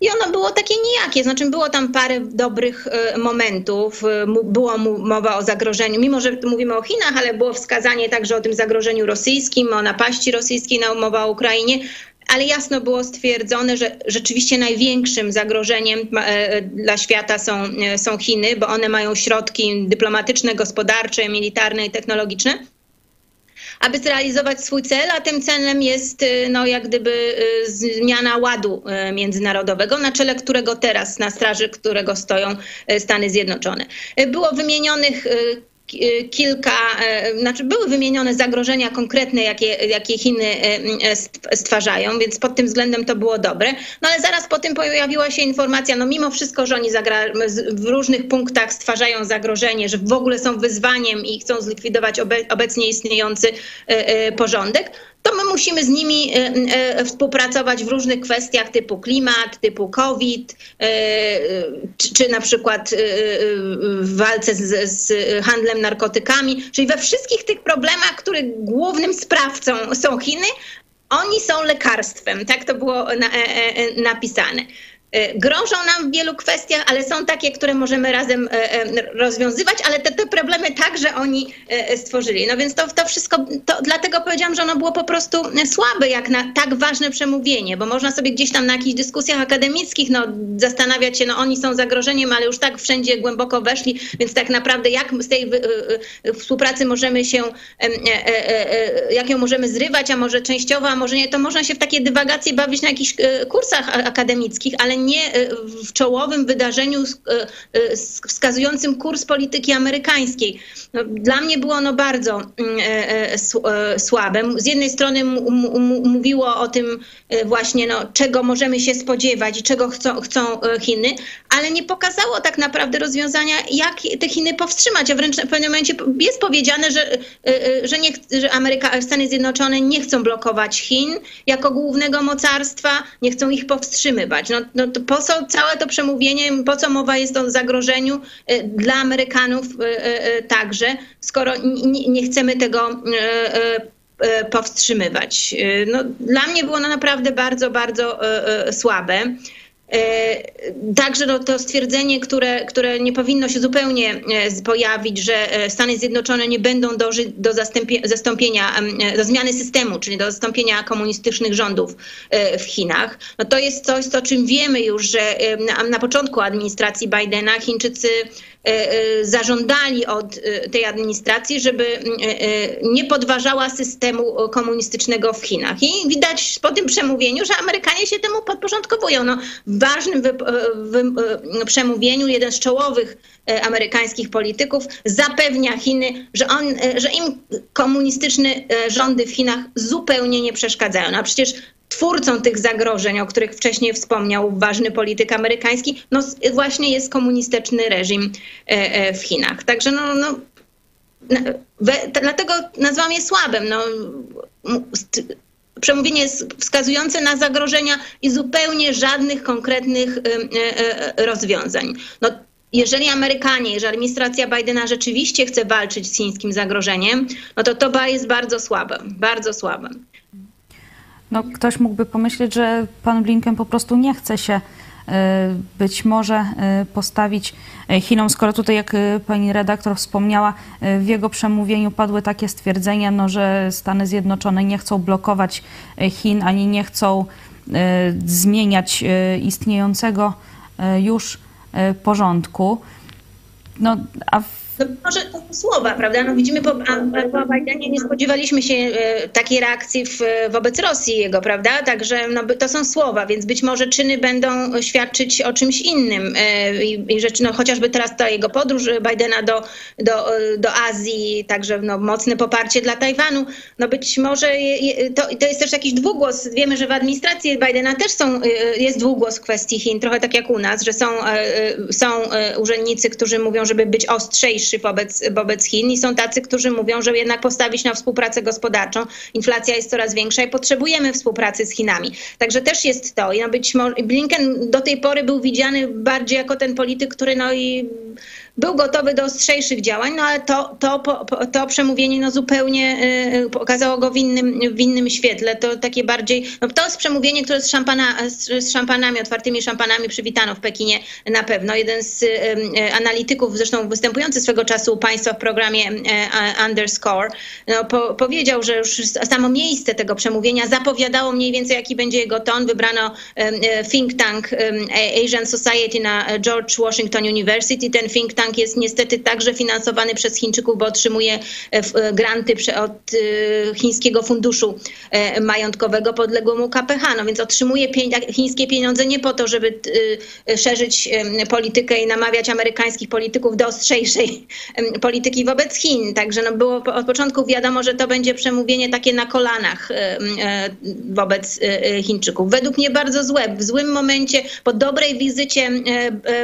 I ono było takie nijakie, znaczy było tam parę dobrych momentów, było mowa o zagrożeniu, mimo że mówimy o Chinach, ale było wskazanie także o tym zagrożeniu rosyjskim, o napaści rosyjskiej, mowa o Ukrainie, ale jasno było stwierdzone, że rzeczywiście największym zagrożeniem e, dla świata są, e, są Chiny, bo one mają środki dyplomatyczne, gospodarcze, militarne i technologiczne aby zrealizować swój cel, a tym celem jest e, no, jak gdyby zmiana ładu międzynarodowego, na czele którego teraz, na straży którego stoją Stany Zjednoczone. Było wymienionych kilka, e, znaczy były wymienione zagrożenia konkretne, jakie, jakie Chiny e, stwarzają, więc pod tym względem to było dobre. No ale zaraz po tym pojawiła się informacja, no mimo wszystko, że oni w różnych punktach stwarzają zagrożenie, że w ogóle są wyzwaniem i chcą zlikwidować obecnie istniejący porządek, to my musimy z nimi e, e, współpracować w różnych kwestiach typu klimat, typu COVID, e, czy, na przykład w walce z, z, handlem narkotykami, czyli we wszystkich tych problemach, których głównym sprawcą są Chiny, oni są lekarstwem. Tak to było na, napisane. E, grążą nam w wielu kwestiach, ale są takie, które możemy razem e, e, rozwiązywać, ale te, te problemy także oni stworzyli. No więc to, to wszystko, to dlatego powiedziałam, że ono było po prostu słabe, jak na tak ważne przemówienie, bo można sobie gdzieś tam na jakichś dyskusjach akademickich no, zastanawiać się, no oni są zagrożeniem, ale już tak wszędzie głęboko weszli, więc tak naprawdę jak z tej współpracy możemy się, jak ją możemy zrywać, a może częściowo, a może nie, to można się w takie dywagacje bawić na jakichś kursach akademickich, ale nie w czołowym wydarzeniu wskazującym kurs polityki amerykańskiej. No, dla mnie było ono bardzo mm, słabe. Z jednej strony mówiło o tym właśnie, no, czego możemy się spodziewać i czego chcą, chcą Chiny, ale nie pokazało tak naprawdę rozwiązania, jak te Chiny powstrzymać, a wręcz w pewnym momencie jest powiedziane, że, że, nie, że Ameryka, Stany Zjednoczone nie chcą blokować Chin jako głównego mocarstwa, nie chcą ich powstrzymywać. No, no to po co całe to przemówienie, po co mowa jest o zagrożeniu dla Amerykanów także, skoro nie, nie chcemy tego powstrzymywać. No, dla mnie było ono naprawdę bardzo, bardzo słabe. E, także no, to stwierdzenie, które, które nie powinno się zupełnie e, pojawić, że e, Stany Zjednoczone nie będą dążyć do zastąpienia, do zmiany systemu, czyli do zastąpienia komunistycznych rządów w Chinach, no to jest coś, o czym wiemy już, że na, na początku administracji Bidena Chińczycy zażądali od e, tej administracji, żeby nie podważała systemu komunistycznego w Chinach. I widać po tym przemówieniu, że Amerykanie się temu podporządkowują. No, w ważnym wy, przemówieniu jeden z czołowych amerykańskich polityków zapewnia Chiny, że, on, że im komunistyczne rządy w Chinach zupełnie nie przeszkadzają. No, a przecież twórcą tych zagrożeń, o których wcześniej wspomniał ważny polityk amerykański, no właśnie jest komunistyczny reżim e, e, w Chinach. Także no, no dlatego nazywam je słabym. No, przemówienie jest wskazujące na zagrożenia i zupełnie żadnych konkretnych e, rozwiązań. No, jeżeli Amerykanie, jeżeli administracja Bidena rzeczywiście chce walczyć z chińskim zagrożeniem, no to to jest bardzo słabe, bardzo słabe. No, ktoś mógłby pomyśleć, że pan Blinken po prostu nie chce się e, być może e, postawić e, Chinom, skoro tutaj, jak pani redaktor wspomniała, w jego przemówieniu padły takie stwierdzenia, no, że Stany Zjednoczone nie chcą blokować Chin, ani nie chcą zmieniać istniejącego już porządku. No, a no może to słowa, prawda? No widzimy po, po nie spodziewaliśmy się e, takiej reakcji w, wobec Rosji jego, prawda? Także no, to są słowa, więc być może czyny będą świadczyć o czymś innym. E, I, rzecz, no, chociażby teraz ta jego podróż Bidena do, do, do Azji, także no, mocne poparcie dla Tajwanu. No być może je, to, to jest też jakiś dwugłos. Wiemy, że w administracji Bidena też są, e, jest dwugłos w kwestii Chin, trochę tak jak u nas, że są, są urzędnicy, którzy mówią, żeby być ostrzejsi wobec, wobec Chin i są tacy, którzy mówią, że jednak postawić na współpracę gospodarczą. Inflacja jest coraz większa i potrzebujemy współpracy z Chinami. Także też jest to. I no być może Blinken do tej pory był widziany bardziej jako ten polityk, który no i był gotowy do ostrzejszych działań, no ale to, to, to przemówienie no zupełnie y, pokazało go w innym, w innym świetle. To takie bardziej, no to jest przemówienie, które z, szampana, z szampanami, otwartymi szampanami przywitano w Pekinie na pewno. Jeden z y, y, analityków, zresztą występujący swego czasu u państwa w programie Underscore, no, po, powiedział, że już samo miejsce tego przemówienia zapowiadało mniej więcej, jaki będzie jego ton. Wybrano think tank Asian Society na George Washington University. Ten think tank Bank jest niestety także finansowany przez Chińczyków, bo otrzymuje e, e, granty od e, chińskiego funduszu majątkowego podległemu KPH. No więc otrzymuje chińskie pieniądze nie po to, żeby szerzyć politykę i namawiać amerykańskich polityków do ostrzejszej polityki wobec Chin. Także no było od początku wiadomo, że to będzie przemówienie takie na kolanach wobec Chińczyków. Według mnie bardzo złe. W złym momencie, po dobrej wizycie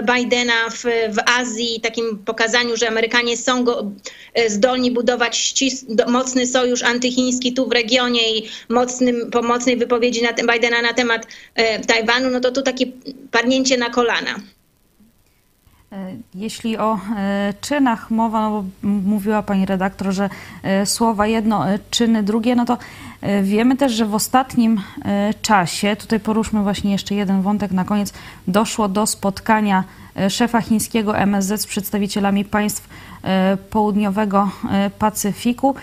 Bidena w, w Azji, tak takim pokazaniu, że Amerykanie są go, e, zdolni budować ścis, mocny sojusz antychiński tu w regionie i mocnym, po mocnej wypowiedzi na, Bidena na temat e, Tajwanu, no to tu takie padnięcie na kolana. E, jeśli o czynach mowa, no bo mówiła pani redaktor, że słowa jedno, czyny drugie, no to wiemy też, że w ostatnim czasie, tutaj poruszmy właśnie jeszcze jeden wątek na koniec, doszło do spotkania E, szefa chińskiego MSZ z przedstawicielami państw e, południowego e, Pacyfiku.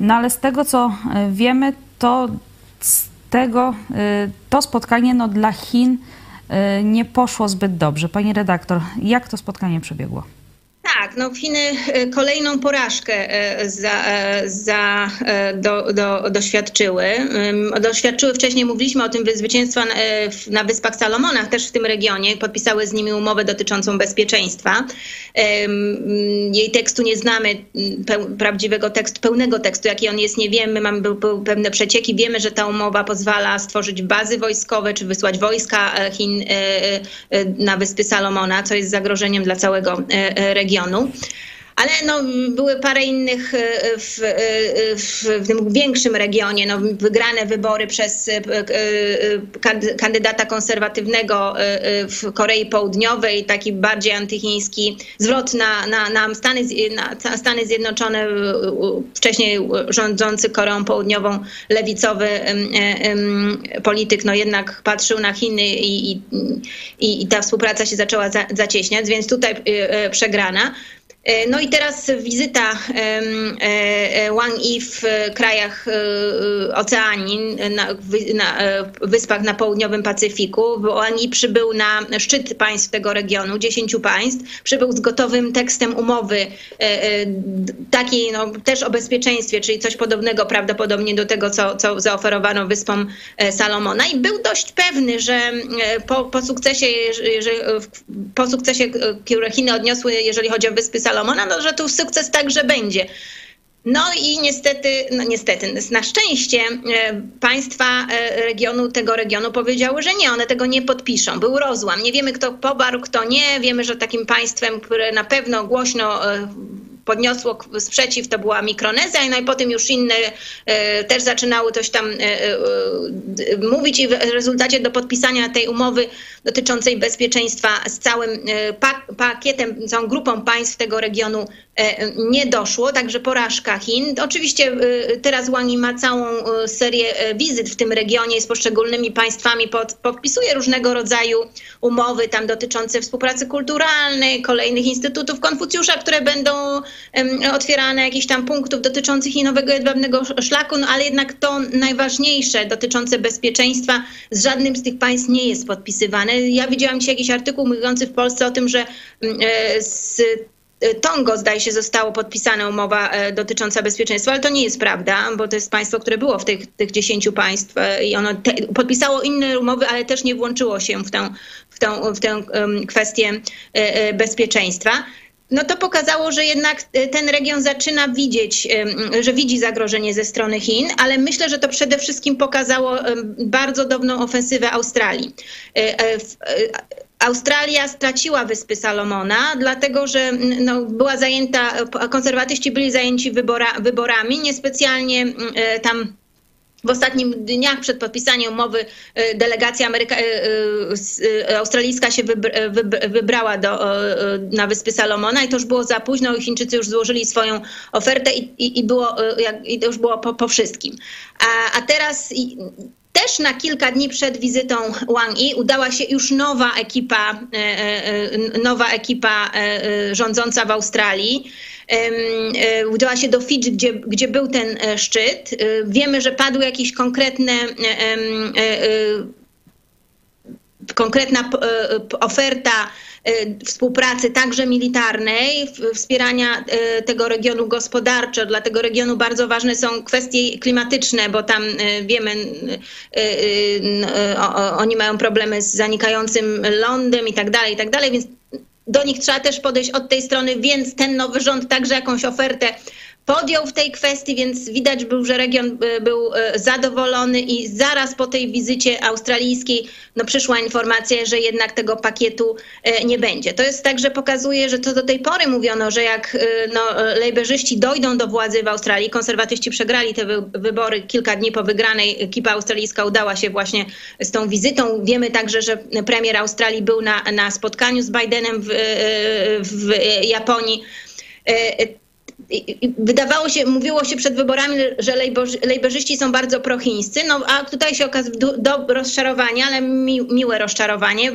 No ale z tego co wiemy, to z tego, to spotkanie no, dla Chin nie poszło zbyt dobrze. Pani redaktor, jak to spotkanie przebiegło? Tak, no Chiny kolejną porażkę za, za, do, do, doświadczyły. Doświadczyły wcześniej, mówiliśmy o tym zwycięstwa na Wyspach Salomonach, też w tym regionie. Podpisały z nimi umowę dotyczącą bezpieczeństwa. Jej tekstu nie znamy, prawdziwego tekstu, pełnego tekstu, jaki on jest, nie wiemy. Mamy pewne przecieki. Wiemy, że ta umowa pozwala stworzyć bazy wojskowe, czy wysłać wojska Chin na Wyspy Salomona, co jest zagrożeniem dla całego regionu. y. Ale no, były parę innych e, w, e, w, w tym większym regionie, no, wygrane wybory przez e, kandydata konserwatywnego w Korei Południowej, taki bardziej antychiński zwrot na, na, na, Stany, na Stany Zjednoczone, wcześniej rządzący Koreą Południową lewicowy polityk, no jednak patrzył na Chiny i, i, i ta współpraca się zaczęła za, zacieśniać, więc tutaj przegrana. E, no i teraz wizyta e, e, Wang Yi w krajach Oceanii, na, na wyspach na południowym Pacyfiku. Wang Yi przybył na szczyt państw tego regionu, dziesięciu państw. Przybył z gotowym tekstem umowy, takiej no, też o bezpieczeństwie, czyli coś podobnego prawdopodobnie do tego, co, co zaoferowano wyspom Salomona. I był dość pewny, że po, po sukcesie, że po sukcesie, który Chiny odniosły, jeżeli chodzi o wyspy Salomona, Salomona, no, że tu sukces także będzie. No i niestety, no niestety, na szczęście e, państwa e, regionu, tego regionu powiedziały, że nie, one tego nie podpiszą. Był rozłam. Nie wiemy, kto pobarł, kto nie. Wiemy, że takim państwem, które na pewno głośno e, podniosło sprzeciw, to była Mikronezja, no i potem już inne e, też zaczynały coś tam e, e, mówić i w rezultacie do podpisania tej umowy dotyczącej bezpieczeństwa z całym pakietem, całą grupą państw tego regionu nie doszło, także porażka Chin. Oczywiście teraz Wang ma całą serię wizyt w tym regionie z poszczególnymi państwami, pod, podpisuje różnego rodzaju umowy tam dotyczące współpracy kulturalnej, kolejnych instytutów Konfucjusza, które będą otwierane jakichś tam punktów dotyczących nowego jedwabnego szlaku, no ale jednak to najważniejsze dotyczące bezpieczeństwa z żadnym z tych państw nie jest podpisywane. Ja widziałam dzisiaj jakiś artykuł mówiący w Polsce o tym, że e, z e, Tongo, zdaje się, zostało podpisana umowa e, dotycząca bezpieczeństwa, ale to nie jest prawda, bo to jest państwo, które było w tych, tych dziesięciu państw i ono te, podpisało inne umowy, ale też nie włączyło się w tę, w tę, w tę kwestię bezpieczeństwa no to pokazało, że jednak e, ten region zaczyna widzieć, że widzi zagrożenie ze strony Chin, ale myślę, że to przede wszystkim pokazało bardzo dobrą ofensywę Australii. E, e, Australia straciła Wyspy Salomona, dlatego że no, była zajęta, konserwatyści byli zajęci wybora, wyborami, niespecjalnie tam w ostatnich dniach przed podpisaniem umowy e, delegacja Ameryka, e, e, australijska się wybrała do, na Wyspy Salomona i to już było za późno. Chińczycy już złożyli swoją ofertę i, i, i było, i to już było po, po wszystkim. A, a teraz też na kilka dni przed wizytą Wang Yi udała się już nowa ekipa, nowa ekipa rządząca w Australii. E, udała się do Fidży, gdzie, gdzie był ten e, szczyt. E, wiemy, że padły jakieś konkretne konkretna oferta współpracy także militarnej, wspierania tego regionu gospodarczo. Dla tego regionu bardzo ważne są kwestie klimatyczne, bo tam wiemy, oni mają problemy z zanikającym lądem i tak dalej, i tak dalej, więc do nich trzeba też podejść od tej strony, więc ten nowy rząd także jakąś ofertę podjął w tej kwestii, więc widać był, że region e, był e, zadowolony i zaraz po tej wizycie australijskiej no, przyszła informacja, że jednak tego pakietu e, nie będzie. To jest tak, że pokazuje, że to do tej pory mówiono, że jak no, lejberzyści dojdą do władzy w Australii, konserwatyści przegrali te wybory kilka dni po wygranej, ekipa australijska udała się właśnie z tą wizytą. Wiemy także, że premier Australii był na, na spotkaniu z Bidenem w, w Japonii wydawało się, mówiło się przed wyborami, że lejberzyści są bardzo prochińscy, no a tutaj się okazuje do ale mi, miłe rozczarowanie,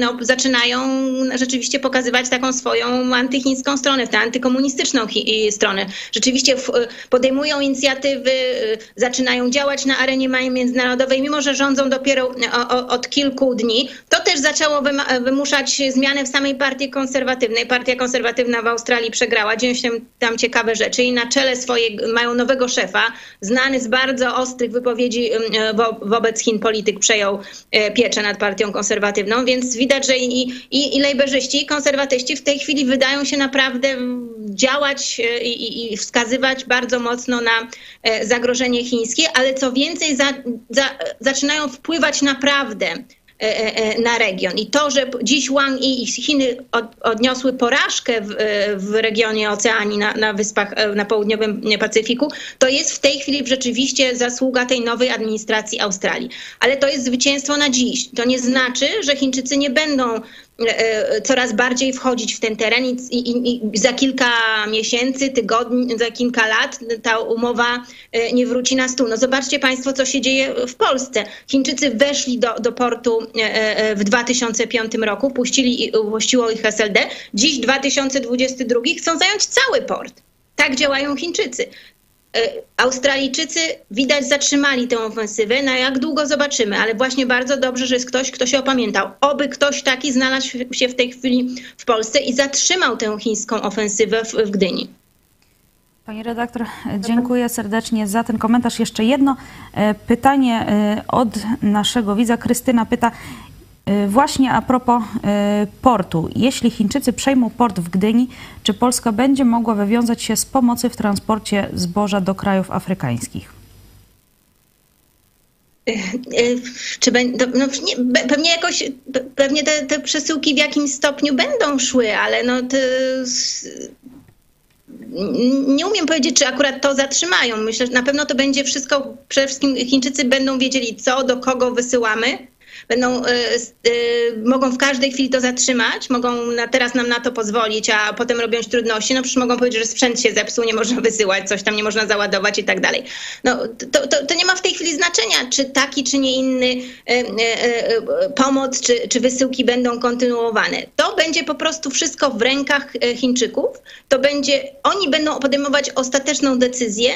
no, zaczynają rzeczywiście pokazywać taką swoją antychińską stronę, tę antykomunistyczną stronę. Rzeczywiście podejmują inicjatywy, zaczynają działać na arenie międzynarodowej, mimo że rządzą dopiero od kilku dni. To też zaczęło wymuszać zmianę w samej partii konserwatywnej. Partia konserwatywna w Australii przegrała, dzieją się tam ciekawe rzeczy i na czele swojej mają nowego szefa, znany z bardzo ostrych wypowiedzi wobec Chin polityk przejął e, pieczę nad partią konserwatywną, więc widać, że i, i, i lejberzyści, i konserwatyści w tej chwili wydają się naprawdę działać e, i, i wskazywać bardzo mocno na e, zagrożenie chińskie, ale co więcej, za, za, zaczynają wpływać naprawdę E, e, e, na region. I to, że dziś Wang i Chiny odniosły porażkę w, w regionie Oceanii, na, na wyspach na południowym Pacyfiku, to jest w tej chwili rzeczywiście zasługa tej nowej administracji Australii. Ale to jest zwycięstwo na dziś. To nie znaczy, że Chińczycy nie będą E, e, coraz bardziej wchodzić w ten teren i, i, i, za kilka miesięcy, tygodni, za kilka lat ta umowa e, nie wróci na stół. No zobaczcie Państwo, co się dzieje w Polsce. Chińczycy weszli do, do portu w 2005 roku, puścili, puściło ich SLD. Dziś 2022 chcą zająć cały port. Tak działają Chińczycy. E, Australijczycy widać zatrzymali tę ofensywę. Na jak długo zobaczymy, ale właśnie bardzo dobrze, że jest ktoś, kto się opamiętał. Oby ktoś taki znalazł się w tej chwili w Polsce i zatrzymał tę chińską ofensywę w, w Gdyni. Pani redaktor, dziękuję serdecznie za ten komentarz. Jeszcze jedno e, pytanie e, od naszego widza. Krystyna pyta, właśnie a propos y, portu. Jeśli Chińczycy przejmą port w Gdyni, czy Polska będzie mogła wywiązać się z pomocy w transporcie zboża do krajów afrykańskich? Y, czy no, nie, pewnie jakoś, pewnie te, te, przesyłki w jakimś stopniu będą szły, ale no to, nie umiem powiedzieć, czy akurat to zatrzymają. Myślę, że na pewno to będzie wszystko, przede wszystkim Chińczycy będą wiedzieli co, do kogo wysyłamy będą, e, e, mogą w każdej chwili to zatrzymać, mogą na, teraz nam na to pozwolić, a potem robią trudności, no przecież mogą powiedzieć, że sprzęt się zepsuł, nie można [laughs] wysyłać, coś tam nie można załadować i tak dalej. No, to, to, to nie ma w tej chwili znaczenia, czy taki, czy nie inny e, pomoc, czy, czy wysyłki będą kontynuowane. To będzie po prostu wszystko w rękach Chińczyków, to będzie, oni będą podejmować ostateczną decyzję,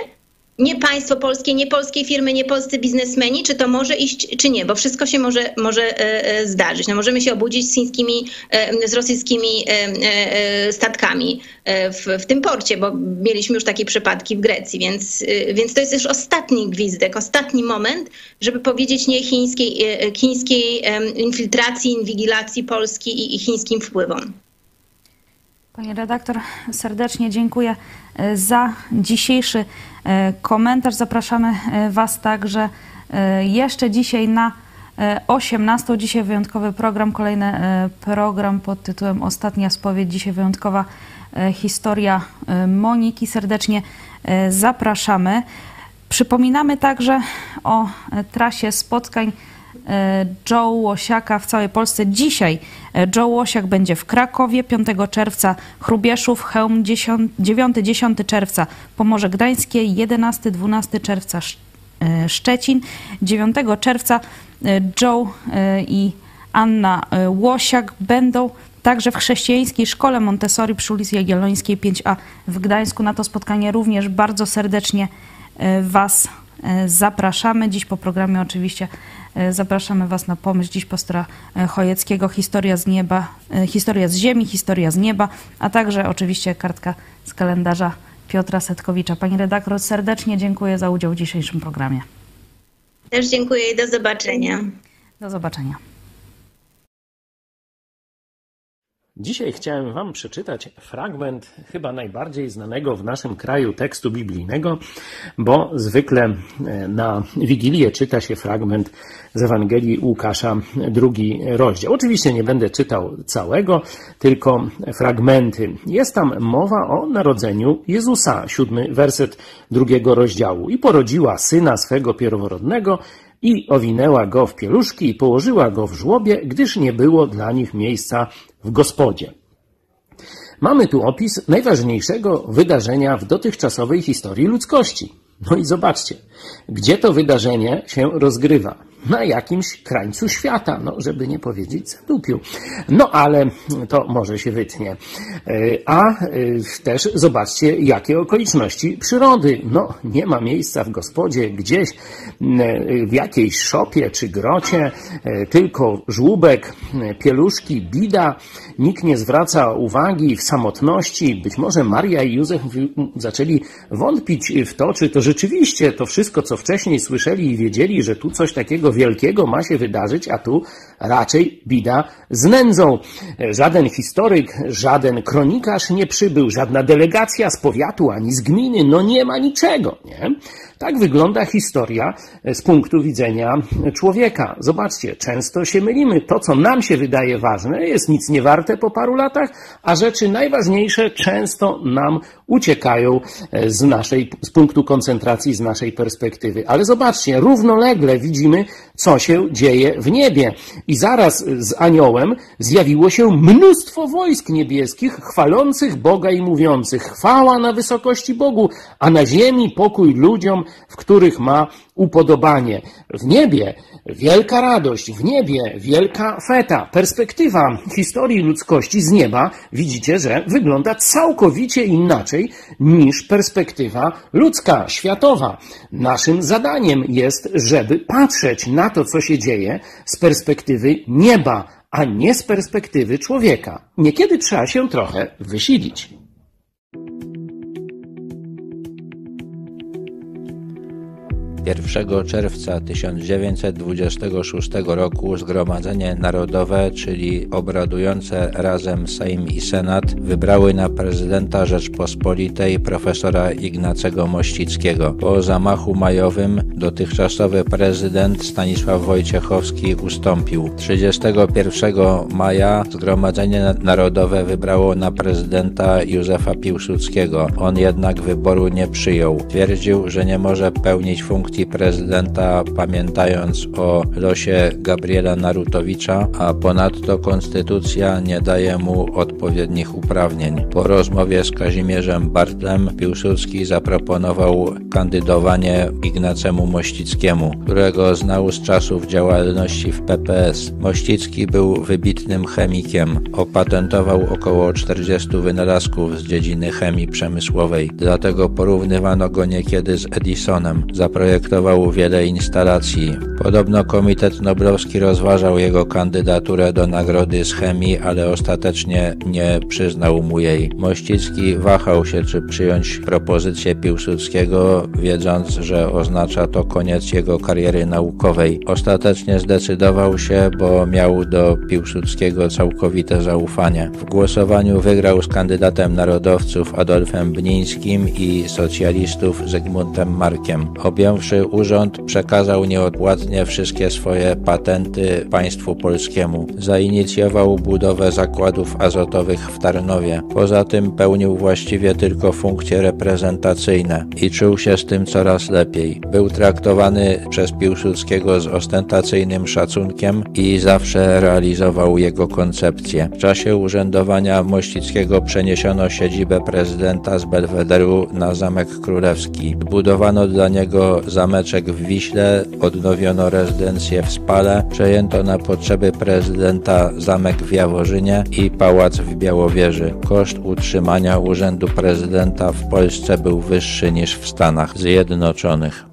nie państwo polskie, nie polskie firmy, nie polscy biznesmeni, czy to może iść, czy nie, bo wszystko się może, może e, e, zdarzyć. No możemy się obudzić z chińskimi, e, z rosyjskimi statkami w, w tym porcie, bo mieliśmy już takie przypadki w Grecji, więc, więc to jest już ostatni gwizdek, ostatni moment, żeby powiedzieć nie chińskiej, chińskiej infiltracji, inwigilacji Polski i chińskim wpływom. Pani redaktor, serdecznie dziękuję za dzisiejszy komentarz. Zapraszamy e, Was także e, jeszcze dzisiaj na 18. Dzisiaj wyjątkowy program, kolejny program pod tytułem Ostatnia spowiedź. Dzisiaj wyjątkowa historia Moniki. Serdecznie zapraszamy. Przypominamy także o trasie spotkań Joe Łosiaka w całej Polsce. Dzisiaj Joe Łosiak będzie w Krakowie, 5 czerwca Chrubieszów, Chełm, 9-10 czerwca Pomorze Gdańskie, 11-12 czerwca e, Szczecin, 9 czerwca e, Joe e, i Anna Łosiak będą także w chrześcijańskiej szkole Montessori przy ulicy Jagiellońskiej 5A w Gdańsku. Na to spotkanie również bardzo serdecznie Was zapraszamy. Dziś po programie oczywiście E, zapraszamy Was na pomysł dziś pastora e, Chojeckiego, historia z nieba, e, historia z ziemi, historia z nieba, a także oczywiście kartka z kalendarza Piotra Setkowicza. Pani redaktor, serdecznie dziękuję za udział w dzisiejszym programie. Też dziękuję i do zobaczenia. Do zobaczenia. Dzisiaj chciałem Wam przeczytać fragment chyba najbardziej znanego w naszym kraju tekstu biblijnego, bo zwykle e, na Wigilię czyta się fragment z Ewangelii Łukasza, drugi rozdział. Oczywiście nie będę czytał całego, tylko fragmenty. Jest tam mowa o narodzeniu Jezusa, siódmy werset drugiego rozdziału. I porodziła syna swego pierworodnego, i owinęła go w pieluszki i położyła go w żłobie, gdyż nie było dla nich miejsca w gospodzie. Mamy tu opis najważniejszego wydarzenia w dotychczasowej historii ludzkości. No i zobaczcie, gdzie to wydarzenie się rozgrywa na jakimś krańcu świata, no żeby nie powiedzieć zadupiu. No ale to może się wytnie. A też zobaczcie, jakie okoliczności przyrody. No nie ma miejsca w gospodzie gdzieś w jakiejś szopie czy grocie, tylko żłóbek, pieluszki, bida. Nikt nie zwraca uwagi w samotności. Być może Maria i Józef zaczęli wątpić w to, czy to rzeczywiście to wszystko, co wcześniej słyszeli i wiedzieli, że tu coś takiego wielkiego ma się wydarzyć, a tu raczej bida z nędzą. Żaden historyk, żaden kronikarz nie przybył, żadna delegacja z powiatu ani z gminy, no nie ma niczego, nie? Tak wygląda historia z punktu widzenia człowieka. Zobaczcie, często się mylimy. To, co nam się wydaje ważne, jest nic nie warte po paru latach, a rzeczy najważniejsze często nam uciekają z naszej, z punktu koncentracji, z naszej perspektywy. Ale zobaczcie, równolegle widzimy, co się dzieje w niebie. I zaraz z aniołem zjawiło się mnóstwo wojsk niebieskich, chwalących Boga i mówiących chwała na wysokości Bogu, a na ziemi pokój ludziom, w których ma upodobanie. W niebie wielka radość, w niebie wielka feta. Perspektywa historii ludzkości z nieba widzicie, że wygląda całkowicie inaczej niż perspektywa ludzka, światowa. Naszym zadaniem jest, żeby patrzeć na to, co się dzieje z perspektywy nieba, a nie z perspektywy człowieka. Niekiedy trzeba się trochę wysilić. 1 czerwca 1926 roku Zgromadzenie Narodowe, czyli obradujące razem Sejm i Senat, wybrały na prezydenta Rzeczpospolitej profesora Ignacego Mościckiego. Po zamachu majowym dotychczasowy prezydent Stanisław Wojciechowski ustąpił. 31 maja Zgromadzenie Narodowe wybrało na prezydenta Józefa Piłsudskiego. On jednak wyboru nie przyjął. Twierdził, że nie może pełnić funkcji prezydenta, pamiętając o losie Gabriela Narutowicza, a ponadto konstytucja nie daje mu odpowiednich uprawnień. Po rozmowie z Kazimierzem Bartlem Piłsudski zaproponował kandydowanie Ignacemu Mościckiemu, którego znał z czasów działalności w PPS. Mościcki był wybitnym chemikiem. Opatentował około 40 wynalazków z dziedziny chemii przemysłowej, dlatego porównywano go niekiedy z Edisonem. Zaprojektował projektował wiele instalacji. Podobno Komitet Noblowski rozważał jego kandydaturę do nagrody z chemii, ale ostatecznie nie przyznał mu jej. Mościcki wahał się, czy przyjąć propozycję Piłsudskiego, wiedząc, że oznacza to koniec jego kariery naukowej. Ostatecznie zdecydował się, bo miał do Piłsudskiego całkowite zaufanie. W głosowaniu wygrał z kandydatem narodowców Adolfem Bnińskim i socjalistów Zygmuntem Markiem. Objąwszy urząd przekazał nieodpłatnie wszystkie swoje patenty państwu polskiemu. Zainicjował budowę zakładów azotowych w Tarnowie. Poza tym pełnił właściwie tylko funkcje reprezentacyjne i czuł się z tym coraz lepiej. Był traktowany przez Piłsudskiego z ostentacyjnym szacunkiem i zawsze realizował jego koncepcje. W czasie urzędowania Mościckiego przeniesiono siedzibę prezydenta z Belwederu na Zamek Królewski. Budowano dla niego zameczek w Wiśle, odnowiono rezydencję w Spale, przejęto na potrzeby prezydenta zamek w Jaworzynie i pałac w Białowieży. Koszt utrzymania urzędu prezydenta w Polsce był wyższy niż w Stanach Zjednoczonych.